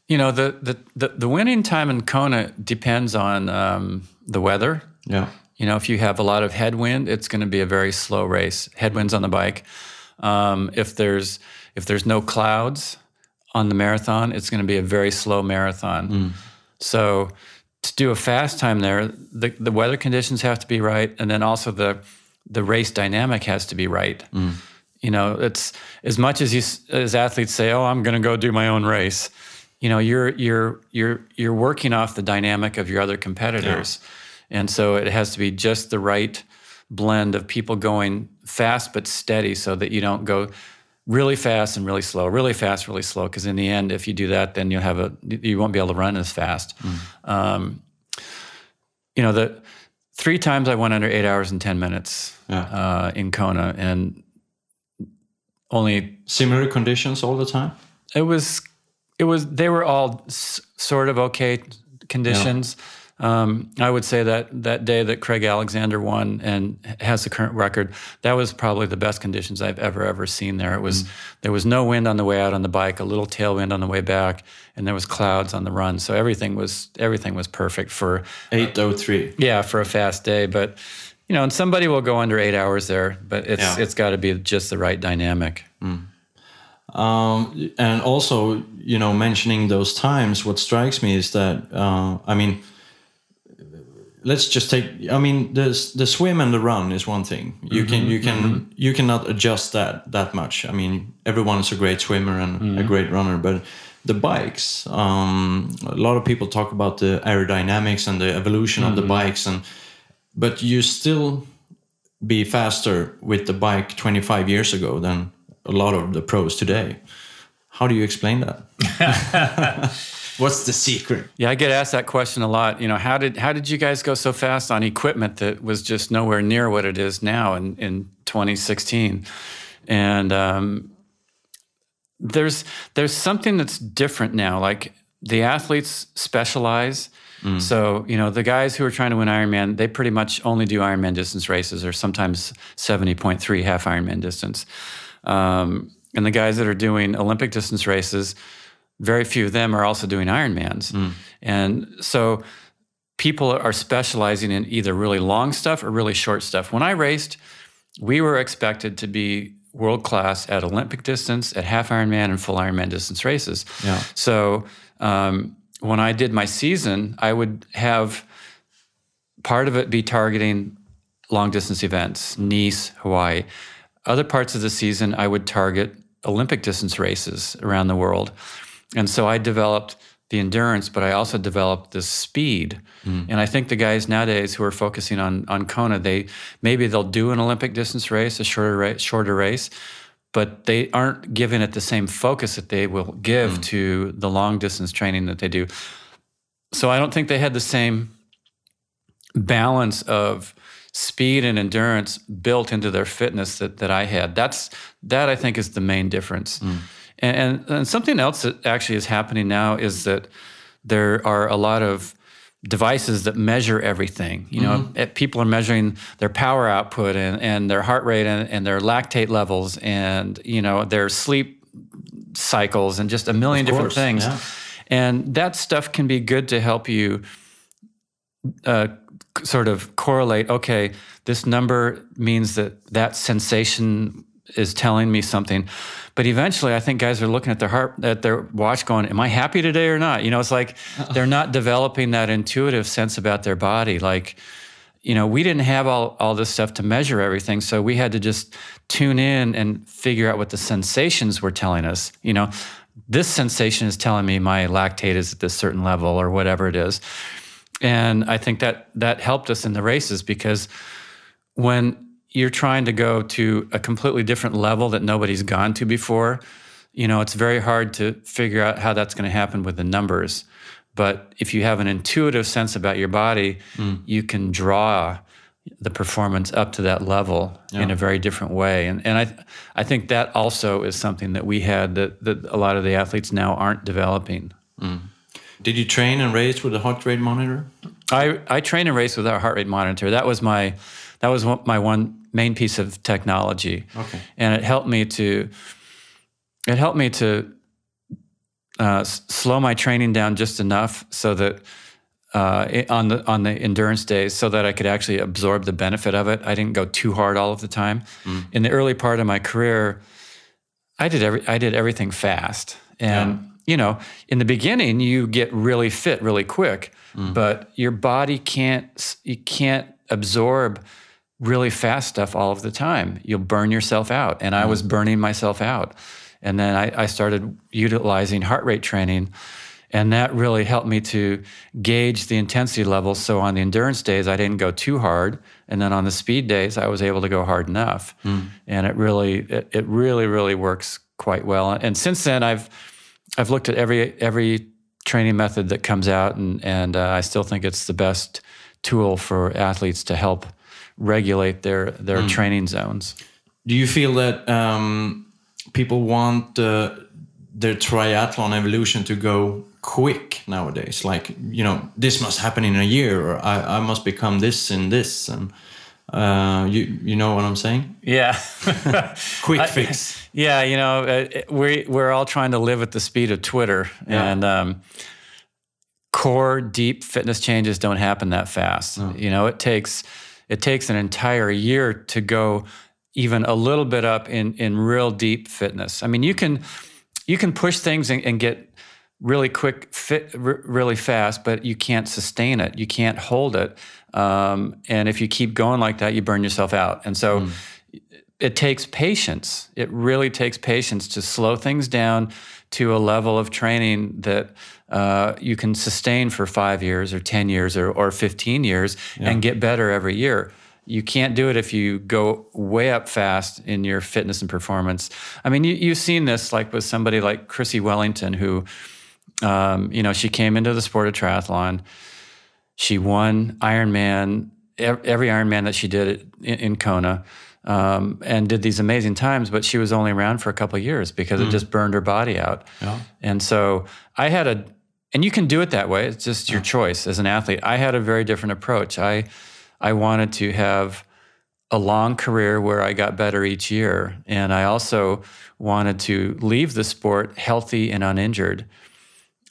You know, the, the, the, the, winning time in Kona depends on um, the weather. Yeah. You know, if you have a lot of headwind, it's going to be a very slow race. Headwinds on the bike. Um, if there's if there's no clouds on the marathon, it's going to be a very slow marathon. Mm. So to do a fast time there, the, the weather conditions have to be right, and then also the the race dynamic has to be right. Mm. You know, it's as much as you as athletes say, "Oh, I'm going to go do my own race." You know, you're you're you're you're working off the dynamic of your other competitors, yeah. and so it has to be just the right blend of people going fast but steady, so that you don't go really fast and really slow, really fast, really slow. Because in the end, if you do that, then you'll have a you won't be able to run as fast. Mm. Um, you know, the three times I went under eight hours and ten minutes yeah. uh, in Kona, and only similar conditions all the time. It was, it was. They were all s- sort of okay conditions. Yeah. Um, I would say that that day that Craig Alexander won and has the current record, that was probably the best conditions I've ever ever seen there. It was mm. there was no wind on the way out on the bike, a little tailwind on the way back, and there was clouds on the run. So everything was everything was perfect for eight oh three. Yeah, for a fast day, but you know, and somebody will go under eight hours there, but it's yeah. it's got to be just the right dynamic. Mm. Um, and also, you know, mentioning those times, what strikes me is that uh, I mean let's just take i mean the the swim and the run is one thing you mm-hmm, can you can mm-hmm. you cannot adjust that that much i mean everyone is a great swimmer and mm-hmm. a great runner but the bikes. Um, a lot of people talk about the aerodynamics and the evolution of the bikes, and but you still be faster with the bike 25 years ago than a lot of the pros today. How do you explain that? What's the secret? Yeah, I get asked that question a lot. You know, how did how did you guys go so fast on equipment that was just nowhere near what it is now in, in 2016? And um, there's there's something that's different now. Like the athletes specialize. So you know the guys who are trying to win Ironman, they pretty much only do Ironman distance races, or sometimes 70.3 half Ironman distance. Um, and the guys that are doing Olympic distance races, very few of them are also doing Ironmans. And so people are specializing in either really long stuff or really short stuff. When I raced, we were expected to be world class at Olympic distance, at half Ironman, and full Ironman distance races. Yeah. So um, when I did my season, I would have part of it be targeting long distance events, Nice, Hawaii. Other parts of the season, I would target Olympic distance races around the world. And so I developed the endurance, but I also developed the speed. Mm. And I think the guys nowadays who are focusing on on Kona, they maybe they'll do an Olympic distance race, a shorter race, shorter race, but they aren't giving it the same focus that they will give mm. to the long distance training that they do. So I don't think they had the same balance of speed and endurance built into their fitness that, that I had. That's that I think is the main difference. Mm. And, and and something else that actually is happening now is that there are a lot of devices that measure everything. You know, eh, people are measuring their power output and, and their heart rate and, and their lactate levels and you know their sleep cycles and just a million different things. yeah. And that stuff can be good to help you uh, sort of correlate. Okay, this number means that that sensation is telling me something. But eventually, I think guys are looking at their heart, at their watch, going, "Am I happy today or not?" You know, it's like they're not developing that intuitive sense about their body. Like, you know, we didn't have all all this stuff to measure everything, so we had to just tune in and figure out what the sensations were telling us. You know, this sensation is telling me my lactate is at this certain level or whatever it is. And I think that that helped us in the races because when you're trying to go to a completely different level that nobody's gone to before, you know, it's very hard to figure out how that's going to happen with the numbers. But if you have an intuitive sense about your body, hmm. you can draw the performance up to that level in a very different way. And and I I think that also is something that we had that, that a lot of the athletes now aren't developing. Hmm. Did you train and race with a heart rate monitor? I, I train and race with our heart rate monitor. That was my that was my one main piece of technology. Okay. And it helped me to it helped me to uh, s- slow my training down just enough so that uh, it- on the on the endurance days, so that I could actually absorb the benefit of it. I didn't go too hard all of the time. In the early part of my career, I did every I did everything fast, and you know, in the beginning, you get really fit really quick, but your body can't you can't absorb really fast stuff all of the time. You'll burn yourself out, and I was burning myself out. And then I, I started utilizing heart rate training, and that really helped me to gauge the intensity levels. So on the endurance days, I didn't go too hard, and then on the speed days, I was able to go hard enough. And it really, it, it really, really works quite well. And since then, I've I've looked at every every training method that comes out, and and uh, I still think it's the best tool for athletes to help regulate their their training zones. Do you feel that um, people want uh, their triathlon evolution to go quick nowadays? Like, you know, this must happen in a year, or I, I must become this and this, and uh, you you know what I'm saying? Yeah, Quick fix. yeah. You know, uh, we we're all trying to live at the speed of Twitter, Yeah. and um, core deep fitness changes don't happen that fast. You know, it takes it takes an entire year to go even a little bit up in in real deep fitness. I mean, you can you can push things and, and get really quick fit r- really fast but you can't sustain it. You can't hold it. Um, and if you keep going like that you burn yourself out. And so it takes patience. It really takes patience to slow things down to a level of training that uh, you can sustain for five years or 10 years or, or 15 years and get better every year. You can't do it if you go way up fast in your fitness and performance. I mean, you, you've seen this like with somebody like Chrissie Wellington, who, um, you know, she came into the sport of triathlon. She won Ironman, every Ironman that she did in, in Kona um, and did these amazing times, but she was only around for a couple of years because mm. it just burned her body out. Yeah. And so I had a, and you can do it that way. It's just your choice as an athlete. I had a very different approach. I, I wanted to have a long career where I got better each year, and I also wanted to leave the sport healthy and uninjured.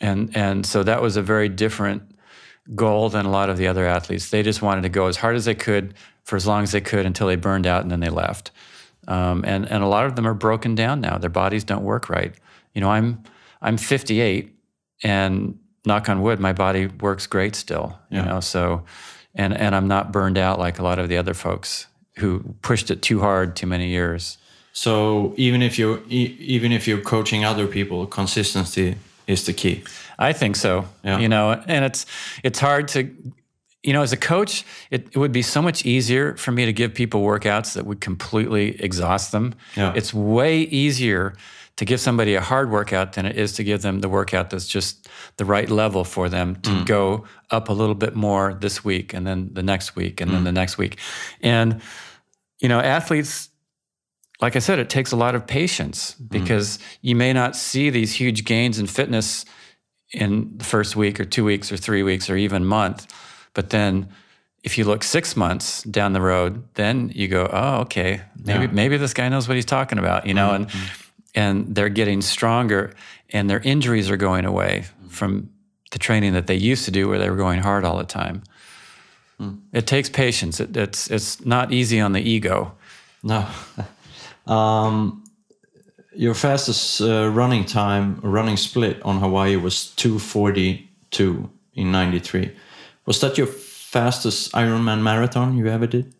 And and so that was a very different goal than a lot of the other athletes. They just wanted to go as hard as they could for as long as they could until they burned out and then they left. Um, and and a lot of them are broken down now. Their bodies don't work right. You know, I'm I'm 58, and knock on wood, my body works great still. You yeah. know, so and and I'm not burned out like a lot of the other folks who pushed it too hard too many years. So even if you're even if you're coaching other people, consistency is the key. I think so. Yeah. You know, and it's it's hard to you know, as a coach, it, it, would be so much easier for me to give people workouts that would completely exhaust them. Yeah. It's way easier to give somebody a hard workout than it is to give them the workout that's just the right level for them to mm. go up a little bit more this week and then the next week and mm. then the next week. And, you know, athletes, like I said, it takes a lot of patience mm. because mm. you may not see these huge gains in fitness in the first week or two weeks or three weeks or even month but then if you look six months down the road, then you go, oh, okay, maybe yeah. maybe this guy knows what he's talking about, you know, mm-hmm. and and they're getting stronger, and their injuries are going away from the training that they used to do, where they were going hard all the time. Mm. It takes patience. It, it's it's not easy on the ego. No. um, your fastest uh, running time, running split on Hawaii was two forty two in ninety three. Was that your fastest Ironman marathon you ever did?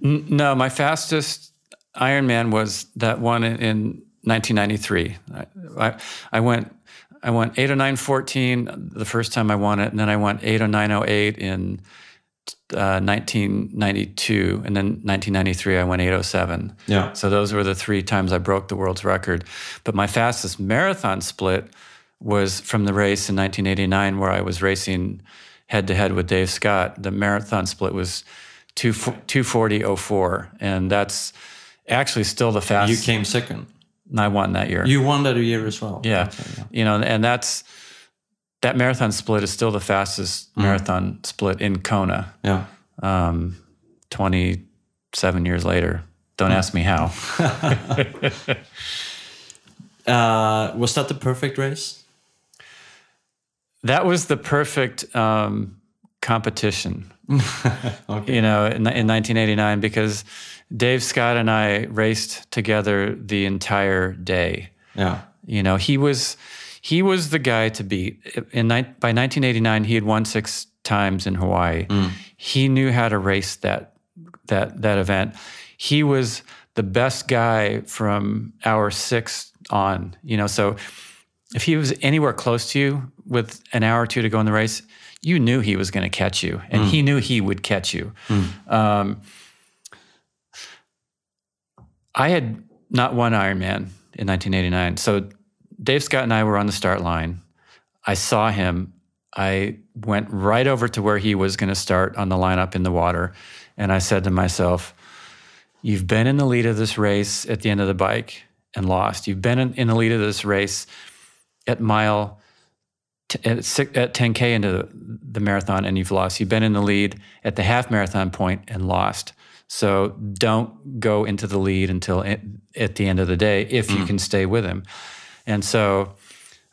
no, my fastest Ironman was that one in 1993. I, I, I went I went 80914 the first time I won it, and then I went 80908 in uh, 1992, and then 1993 I went 807. Yeah. So those were the three times I broke the world's record. But my fastest marathon split was from the race in 1989, where I was racing head to head with Dave Scott. The marathon split was 240.04, and that's actually still the fastest. You came second. I won that year. You won that year as well. Yeah. Okay, yeah. You know, and that's that marathon split is still the fastest mm. marathon split in Kona. Yeah. Um, 27 years later. Don't mm. ask me how. uh, was that the perfect race? that was the perfect um, competition. okay. You know, in, in 1989, because Dave Scott and I raced together the entire day. Yeah. You know, he was he was the guy to beat. In by 1989, he had won six times in Hawaii. Mm. He knew how to race that that that event. He was the best guy from hour six on. You know, so if he was anywhere close to you with an hour or two to go in the race, you knew he was going to catch you, and mm. he knew he would catch you. Mm. Um, I had not won Ironman in 1989, so Dave Scott and I were on the start line. I saw him. I went right over to where he was going to start on the lineup in the water, and I said to myself, "You've been in the lead of this race at the end of the bike and lost. You've been in, in the lead of this race." at mile t- at, at 10k into the marathon and you've lost. You've been in the lead at the half marathon point and lost. So don't go into the lead until at the end of the day if you mm. can stay with him. And so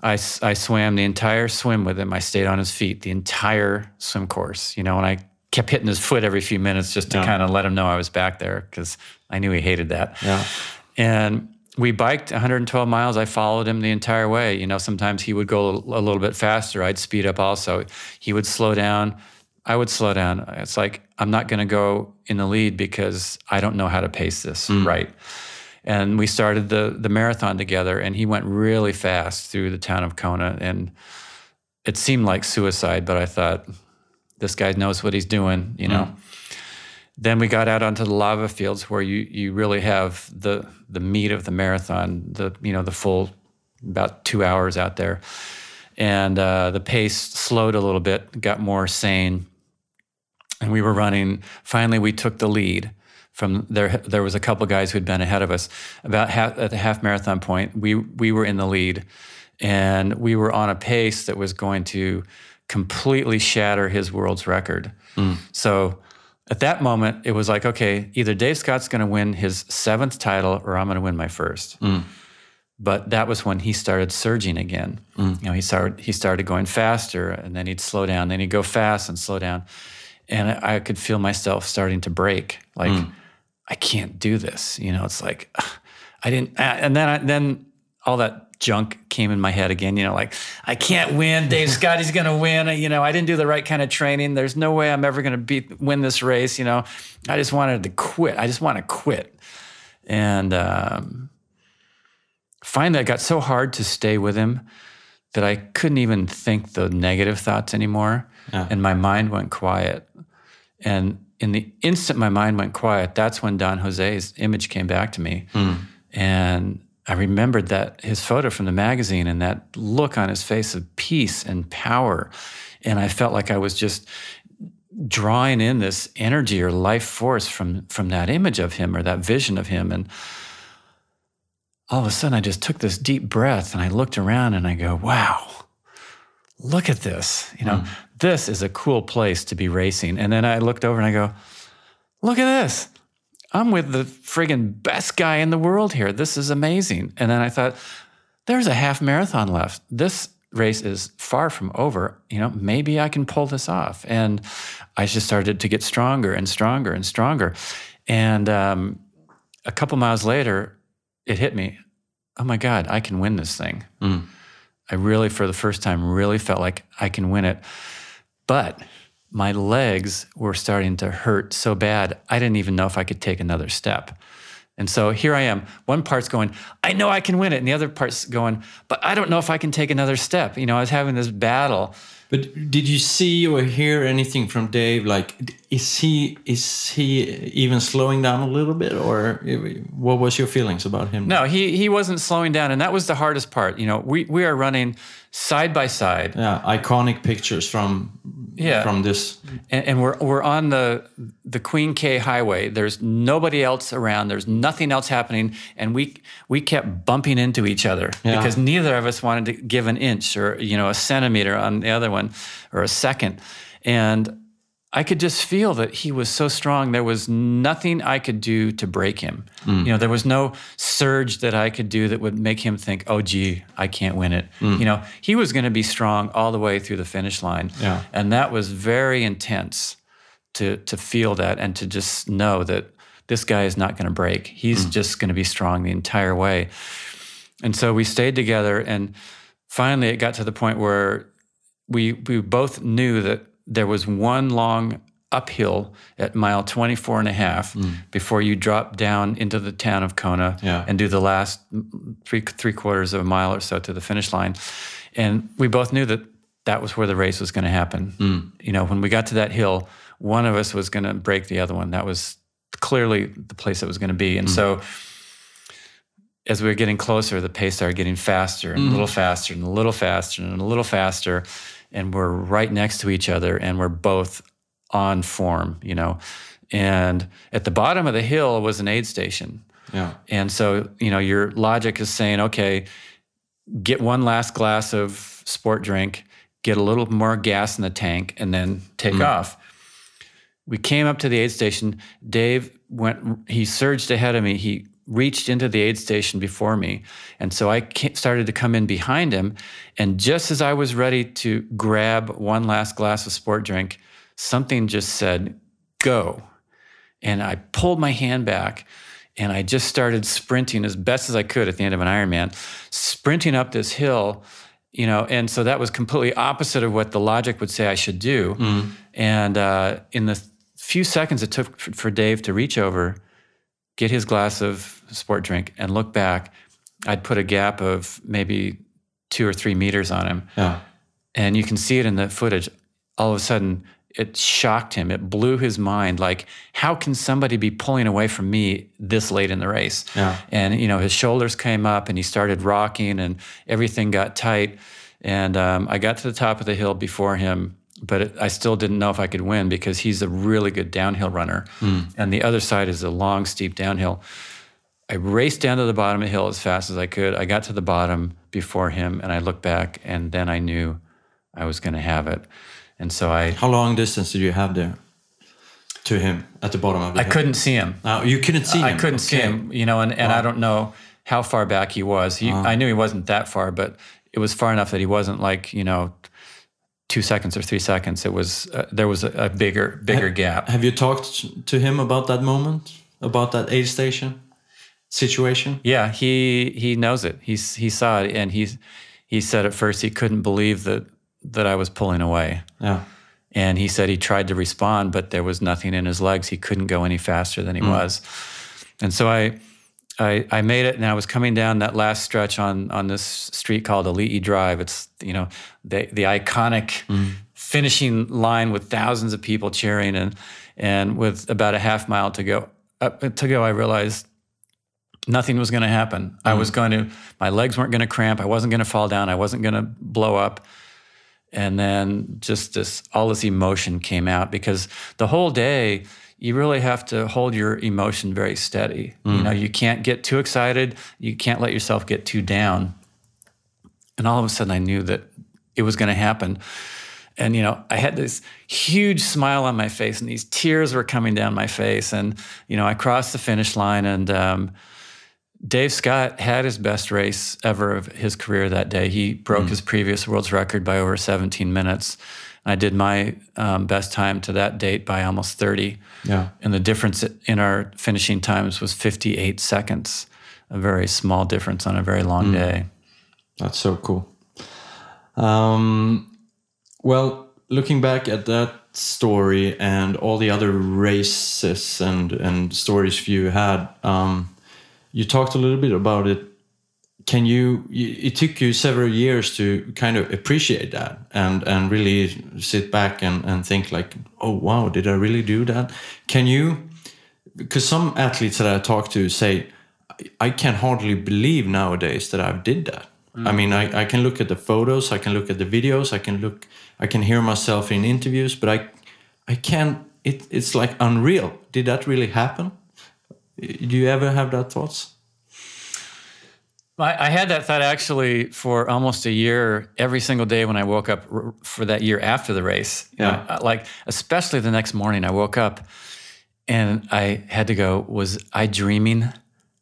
I, I swam the entire swim with him. I stayed on his feet the entire swim course, you know, and I kept hitting his foot every few minutes just to yeah. kind of let him know I was back there because I knew he hated that. Yeah. And we biked 112 miles. I followed him the entire way. You know, sometimes he would go a little bit faster. I'd speed up also. He would slow down. I would slow down. It's like, I'm not going to go in the lead because I don't know how to pace this mm. right. and we started the the marathon together. And he went really fast through the town of Kona, and it seemed like suicide. But I thought, this guy knows what he's doing, you know. Then we got out onto the lava fields where you you really have the the meat of the marathon, the you know the full about two hours out there, and uh, the pace slowed a little bit, got more sane, and we were running. Finally, we took the lead. From there, there was a couple guys who had been ahead of us. About half, at the half marathon point, we we were in the lead, and we were on a pace that was going to completely shatter his world's record. So at that moment, it was like, okay, either Dave Scott's going to win his seventh title or I'm going to win my first. Mm. But that was when he started surging again. Mm. You know, he started he started going faster, and then he'd slow down, then he'd go fast and slow down, and I, I could feel myself starting to break. Like, mm. I can't do this. You know, it's like I didn't. And then I, then all that junk came in my head again. You know, like I can't win. Dave Scotty's going to win. You know, I didn't do the right kind of training. There's no way I'm ever going to beat win this race. You know, I just wanted to quit. I just want to quit. And um, finally, it got so hard to stay with him that I couldn't even think the negative thoughts anymore. Yeah. And my mind went quiet. And in the instant my mind went quiet, that's when Don Jose's image came back to me. And I remembered that his photo from the magazine and that look on his face of peace and power. And I felt like I was just drawing in this energy or life force from from that image of him or that vision of him. And all of a sudden I just took this deep breath and I looked around and I go, wow, look at this. You know, hmm. this is a cool place to be racing. And then I looked over and I go, look at this. I'm with the friggin' best guy in the world here. This is amazing. And then I thought, there's a half marathon left. This race is far from over. You know, maybe I can pull this off. And I just started to get stronger and stronger and stronger. And um, a couple miles later, it hit me. Oh my God, I can win this thing. I really, for the first time, really felt like I can win it. But my legs were starting to hurt so bad, I didn't even know if I could take another step. And so here I am. One part's going, I know I can win it. And the other part's going, but I don't know if I can take another step. You know, I was having this battle. But did you see or hear anything from Dave? Like, is he is he even slowing down a little bit, or what was your feelings about him? No, he, he wasn't slowing down. And that was the hardest part. You know, we, we are running side by side. Yeah, iconic pictures from Yeah. from this. and, and we're we're on the the Queen K Highway. There's nobody else around. There's nothing else happening, and we we kept bumping into each other Yeah. because neither of us wanted to give an inch or you know a centimeter on the other one or a second, and I could just feel that he was so strong. There was nothing I could do to break him. Mm. You know, there was no surge that I could do that would make him think, "Oh, gee, I can't win it." Mm. You know, he was going to be strong all the way through the finish line, Yeah. and that was very intense to to feel that and to just know that this guy is not going to break. He's mm. just going to be strong the entire way. And so we stayed together, and finally, it got to the point where we we both knew that there was one long uphill at mile 24 and a half mm. before you drop down into the town of Kona Yeah. and do the last three three quarters of a mile or so to the finish line. And we both knew that that was where the race was going to happen. Mm. You know, when we got to that hill, one of us was going to break the other one. That was clearly the place it was going to be. And mm. so as we were getting closer, the pace started getting faster and a little faster and a little faster and a little faster. And we're right next to each other and we're both on form, you know. And at the bottom of the hill was an aid station. Yeah, And so, you know, your logic is saying, okay, get one last glass of sport drink, get a little more gas in the tank, and then take mm. off. We came up to the aid station. Dave went, he surged ahead of me. He reached into the aid station before me. And so I started to come in behind him. And just as I was ready to grab one last glass of sport drink, something just said, go. And I pulled my hand back and I just started sprinting as best as I could at the end of an Ironman, sprinting up this hill, you know, and so that was completely opposite of what the logic would say I should do. And uh, in the few seconds it took for, for Dave to reach over, get his glass of sport drink, and look back, I'd put a gap of maybe two or three meters on him. Yeah. And you can see it in the footage. All of a sudden, it shocked him. It blew his mind. Like, how can somebody be pulling away from me this late in the race? Yeah. And, you know, his shoulders came up and he started rocking and everything got tight. And um, I got to the top of the hill before him, but it, I still didn't know if I could win because he's a really good downhill runner. Hmm. And the other side is a long, steep downhill. I raced down to the bottom of the hill as fast as I could. I got to the bottom before him and I looked back and then I knew I was going to have it. And so I, How long distance did you have there to him at the bottom of the I hill? couldn't see him. Oh, you couldn't see him. I couldn't see him, you know, and, and I don't know how far back he was. He, I knew he wasn't that far, but it was far enough that he wasn't like, you know, two seconds or three seconds. It was, uh, there was a, a bigger, bigger gap. Have you talked to him about that moment, about that aid station situation? Yeah, he, he knows it. He's, he saw it and he's, he said at first he couldn't believe that, that I was pulling away. Yeah. And he said he tried to respond, but there was nothing in his legs. He couldn't go any faster than he was. And so I, I, I made it, and I was coming down that last stretch on on this street called Ali'i Drive. It's you know the the iconic mm-hmm. finishing line with thousands of people cheering, and and with about a half mile to go up to go, I realized nothing was going to happen. I was mm-hmm. going to, my legs weren't going to cramp. I wasn't going to fall down. I wasn't going to blow up. And then just this, all this emotion came out because the whole day, you really have to hold your emotion very steady. You know, you can't get too excited. You can't let yourself get too down. And all of a sudden, I knew that it was going to happen. And, you know, I had this huge smile on my face and these tears were coming down my face. And, you know, I crossed the finish line and, um, Dave Scott had his best race ever of his career that day. He broke his previous world's record by over 17 minutes. I did my um, best time to that date by almost 30. Yeah. And the difference in our finishing times was 58 seconds, a very small difference on a very long day. That's so cool. Um, well, looking back at that story and all the other races and and stories you had, um, you talked a little bit about it. Can you? It took you several years to kind of appreciate that and and really sit back and and think like, oh wow, did I really do that? Can you? Because some athletes that I talk to say, I can hardly believe nowadays that I did that. I mm. mean, I, I can look at the photos, I can look at the videos, I can look, I can hear myself in interviews, but I, I can't. It, it's like unreal. Did that really happen? Do you ever have that thoughts? I, I had that thought actually for almost a year, every single day when I woke up for that year after the race. Yeah. know, like, especially the next morning, I woke up and I had to go, was I dreaming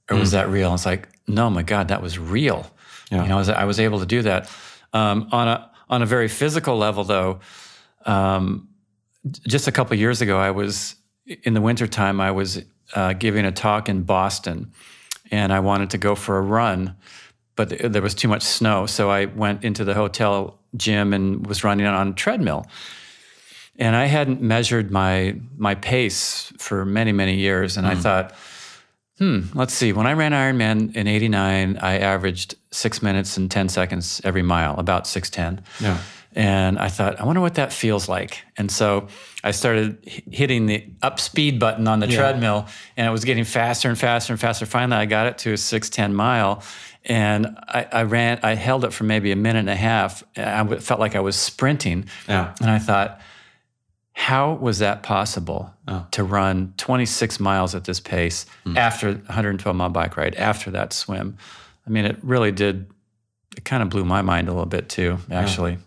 or was that real? And it's like, no, my God, that was real. Yeah. You know, I was, I was able to do that. Um, on a on a very physical level, though, um, just a couple years ago, I was in the wintertime, I was uh, giving a talk in Boston and I wanted to go for a run, but th- there was too much snow. So I went into the hotel gym and was running on a treadmill. And I hadn't measured my my pace for many, many years. And I thought, hmm, let's see. When I ran Ironman in 89, I averaged six minutes and 10 seconds every mile, about 610. Yeah. And I thought, I wonder what that feels like. And so I started hitting the up speed button on the treadmill, and it was getting faster and faster and faster. Finally, I got it to a 610 mile. And I, I ran, I held it for maybe a minute and a half. I felt like I was sprinting. Yeah. And I thought, how was that possible oh. to run 26 miles at this pace hmm. after a 112 mile bike ride, after that swim? I mean, it really did, it kind of blew my mind a little bit too, actually.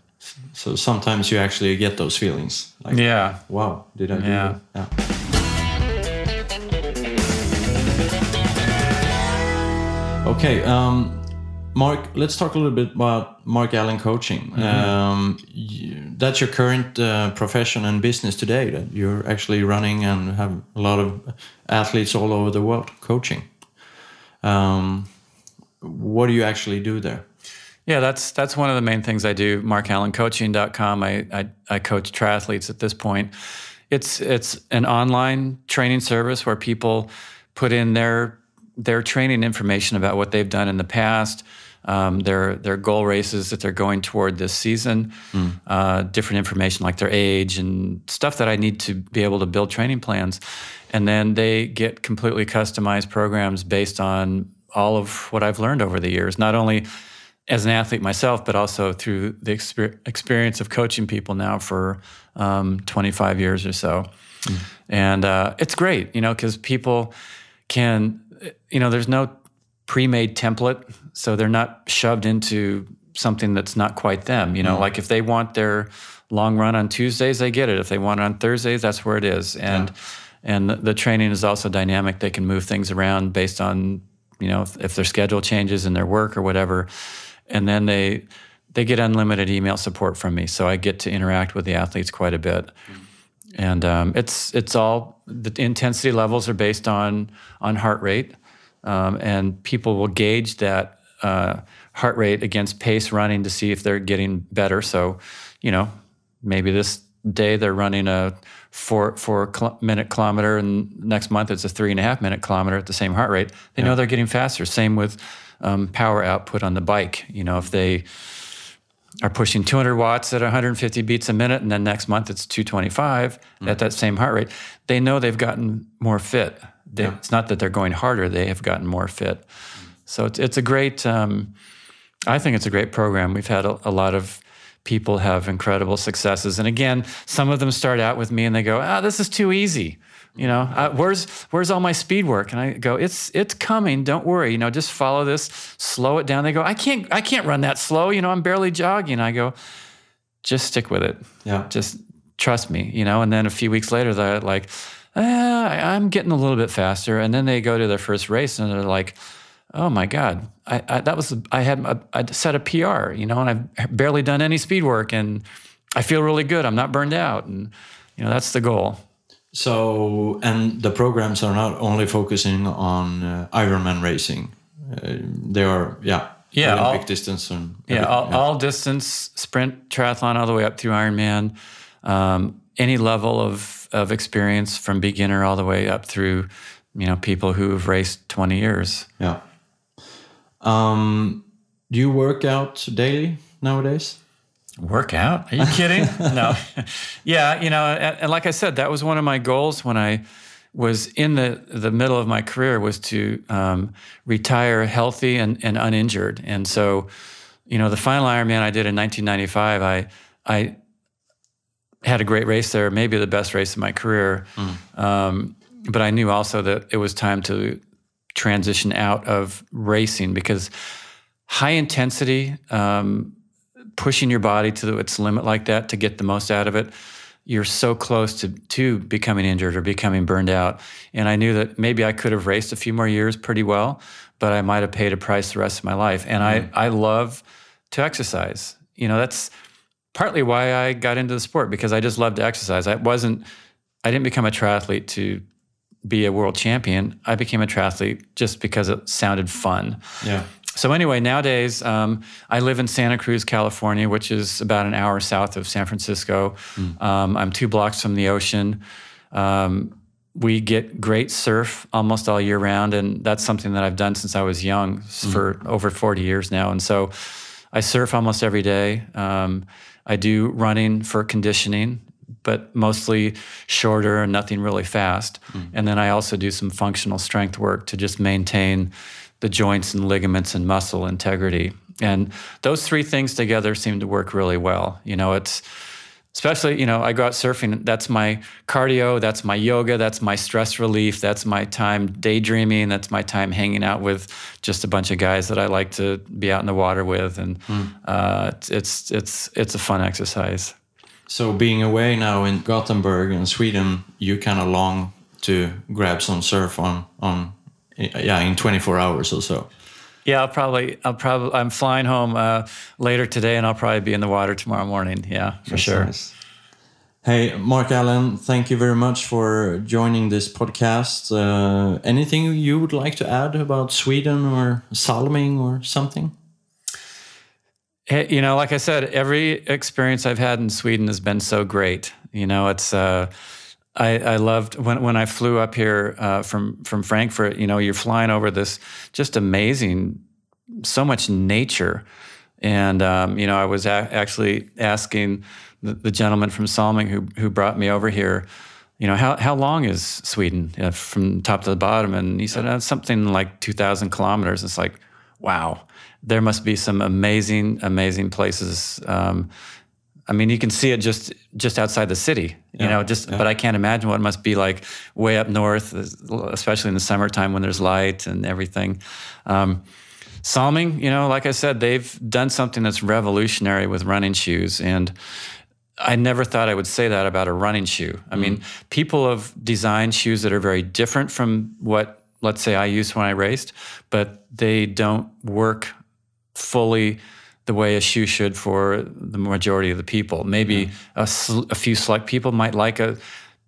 So sometimes you actually get those feelings. Like, Yeah. wow, did I do Yeah. that? Yeah. Okay, um, Mark, let's talk a little bit about Mark Allen coaching. Um, you, that's your current uh, profession and business today. That you're actually running and have a lot of athletes all over the world coaching. Um, what do you actually do there? Yeah, that's that's one of the main things I do. MarkAllenCoaching.com. I, I I coach triathletes at this point. It's it's an online training service where people put in their their training information about what they've done in the past, um, their their goal races that they're going toward this season, uh, different information like their age and stuff that I need to be able to build training plans, and then they get completely customized programs based on all of what I've learned over the years, not only as an athlete myself, but also through the exper- experience of coaching people now for um, 25 years or so. And uh, it's great, you know, because people can, you know, there's no pre-made template, so they're not shoved into something that's not quite them. You know, like if they want their long run on Tuesdays, they get it. If they want it on Thursdays, that's where it is. And and the, the training is also dynamic. They can move things around based on you know if, if their schedule changes in their work or whatever. And then they they get unlimited email support from me, so I get to interact with the athletes quite a bit. And um, it's it's all the intensity levels are based on on heart rate, um, and people will gauge that uh, heart rate against pace running to see if they're getting better. So, you know, maybe this day they're running a four four kil- minute kilometer, and next month it's a three and a half minute kilometer at the same heart rate. They know they're getting faster. Same with um, power output on the bike. You know, if they are pushing 200 watts at 150 beats a minute, and then next month it's 225 at that same heart rate, they know they've gotten more fit. They, It's not that they're going harder; they have gotten more fit. So it's it's a great. Um, I think it's a great program. We've had a, a lot of people have incredible successes, and again, some of them start out with me and they go, "Ah, this is too easy." You know, uh, where's where's all my speed work? And I go, it's it's coming. Don't worry. You know, just follow this. Slow it down. They go, I can't I can't run that slow. You know, I'm barely jogging. I go, just stick with it. Yeah. Just trust me. You know. And then a few weeks later, they're like, ah, I'm getting a little bit faster. And then they go to their first race and they're like, oh my god, I, I that was I had a, I set a PR. You know, and I've barely done any speed work, and I feel really good. I'm not burned out, and you know that's the goal. So, and the programs are not only focusing on uh, Ironman racing. Uh, they are, yeah, Yeah, Olympic all- distance and Yeah, all, all distance, sprint, triathlon, all the way up through Ironman. Um, any level of, of experience from beginner all the way up through, you know, people who've raced 20 years. yeah. Um, do you work out daily nowadays? Work out? Are you kidding? no. yeah, you know, and, like I said, that was one of my goals when I was in the, the middle of my career was to um, retire healthy and, and uninjured. And so, you know, the final Ironman I did in 1995, I I had a great race there, maybe the best race of my career. Um, but I knew also that it was time to transition out of racing because high intensity, um, pushing your body to its limit like that to get the most out of it, you're so close to, to becoming injured or becoming burned out. And I knew that maybe I could have raced a few more years pretty well, but I might have paid a price the rest of my life. And I, I love to exercise. You know, that's partly why I got into the sport because I just love to exercise. I wasn't, I didn't become a triathlete to be a world champion. I became a triathlete just because it sounded fun. Yeah. So anyway, nowadays um, I live in Santa Cruz, California, which is about an hour south of San Francisco. Um, I'm two blocks from the ocean. Um, we get great surf almost all year round, and that's something that I've done since I was young, s- for over 40 years now. And so I surf almost every day. Um, I do running for conditioning, but mostly shorter and nothing really fast. And then I also do some functional strength work to just maintain the joints and ligaments and muscle integrity. And those three things together seem to work really well. You know, it's especially, you know, I go out surfing, that's my cardio, that's my yoga, that's my stress relief, that's my time daydreaming, that's my time hanging out with just a bunch of guys that I like to be out in the water with. And uh, it's, it's, it's, it's a fun exercise. So, being away now in Gothenburg in Sweden, you kind of long to grab some surf on on yeah in 24 hours or so. Yeah, I'll probably, I'll probably, I'm flying home uh, later today, and I'll probably be in the water tomorrow morning. Yeah, for That's sure. nice. Hey, Mark Allen, thank you very much for joining this podcast. Uh, anything you would like to add about Sweden or Salming or something? You know, like I said, every experience I've had in Sweden has been so great. You know, it's uh, I, I loved when when I flew up here uh, from from Frankfurt. You know, you're flying over this just amazing, so much nature, and um, you know, I was a- actually asking the, the, gentleman from Salming who who brought me over here. You know, how how long is Sweden uh, from top to the bottom? And he said uh, something like two thousand kilometers. It's like, wow, there must be some amazing amazing places. Um, I mean, you can see it just just outside the city, you yeah, know. Just, yeah. but I can't imagine what it must be like way up north, especially in the summertime when there's light and everything. Um, Salming, you know, like I said, they've done something that's revolutionary with running shoes, and I never thought I would say that about a running shoe. I mm. mean, people have designed shoes that are very different from what, let's say, I used when I raced, but they don't work fully the way a shoe should for the majority of the people. Maybe yeah. a, a, few select people might like a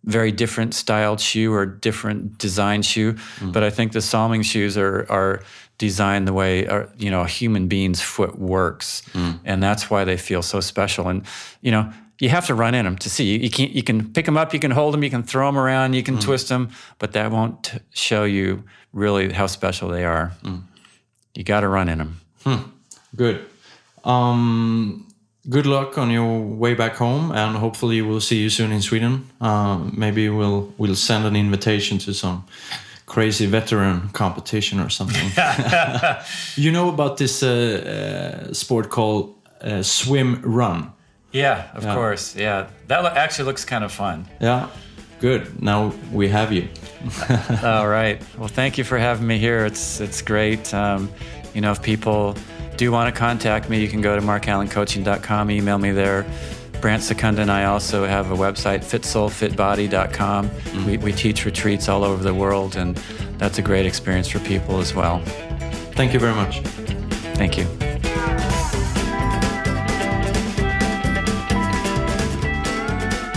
very different styled shoe or different design shoe, mm. but I think the Salming shoes are are designed the way uh, you know a human being's foot works, mm. and that's why they feel so special. And you know. You have to run in them to see. You, you can you can pick them up, you can hold them, you can throw them around, you can mm. twist them, but that won't show you really how special they are. Mm. You got to run in them. Hmm. Good. Um, good luck on your way back home, and hopefully we'll see you soon in Sweden. Uh, maybe we'll we'll send an invitation to some crazy veteran competition or something. you know about this uh, uh, sport called uh, swim run? Yeah, of yeah. course. Yeah, that lo actually looks kind of fun. Yeah, good. Now we have you. All right. Well, thank you for having me here. It's it's great. Um, you know, if people do want to contact me, you can go to markallencoaching.com, email me there. Brant Secunda and I also have a website, fitsoulfitbody.com. Mm-hmm. We, we teach retreats all over the world, and that's a great experience for people as well. Thank you very much. Thank you.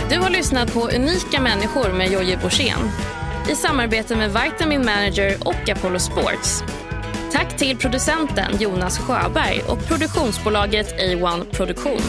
Du har lyssnat på Unika människor med Jojje Borssén i samarbete med Vitamin Manager och Apollo Sports. Tack till producenten Jonas Sjöberg och produktionsbolaget A1 Produktion.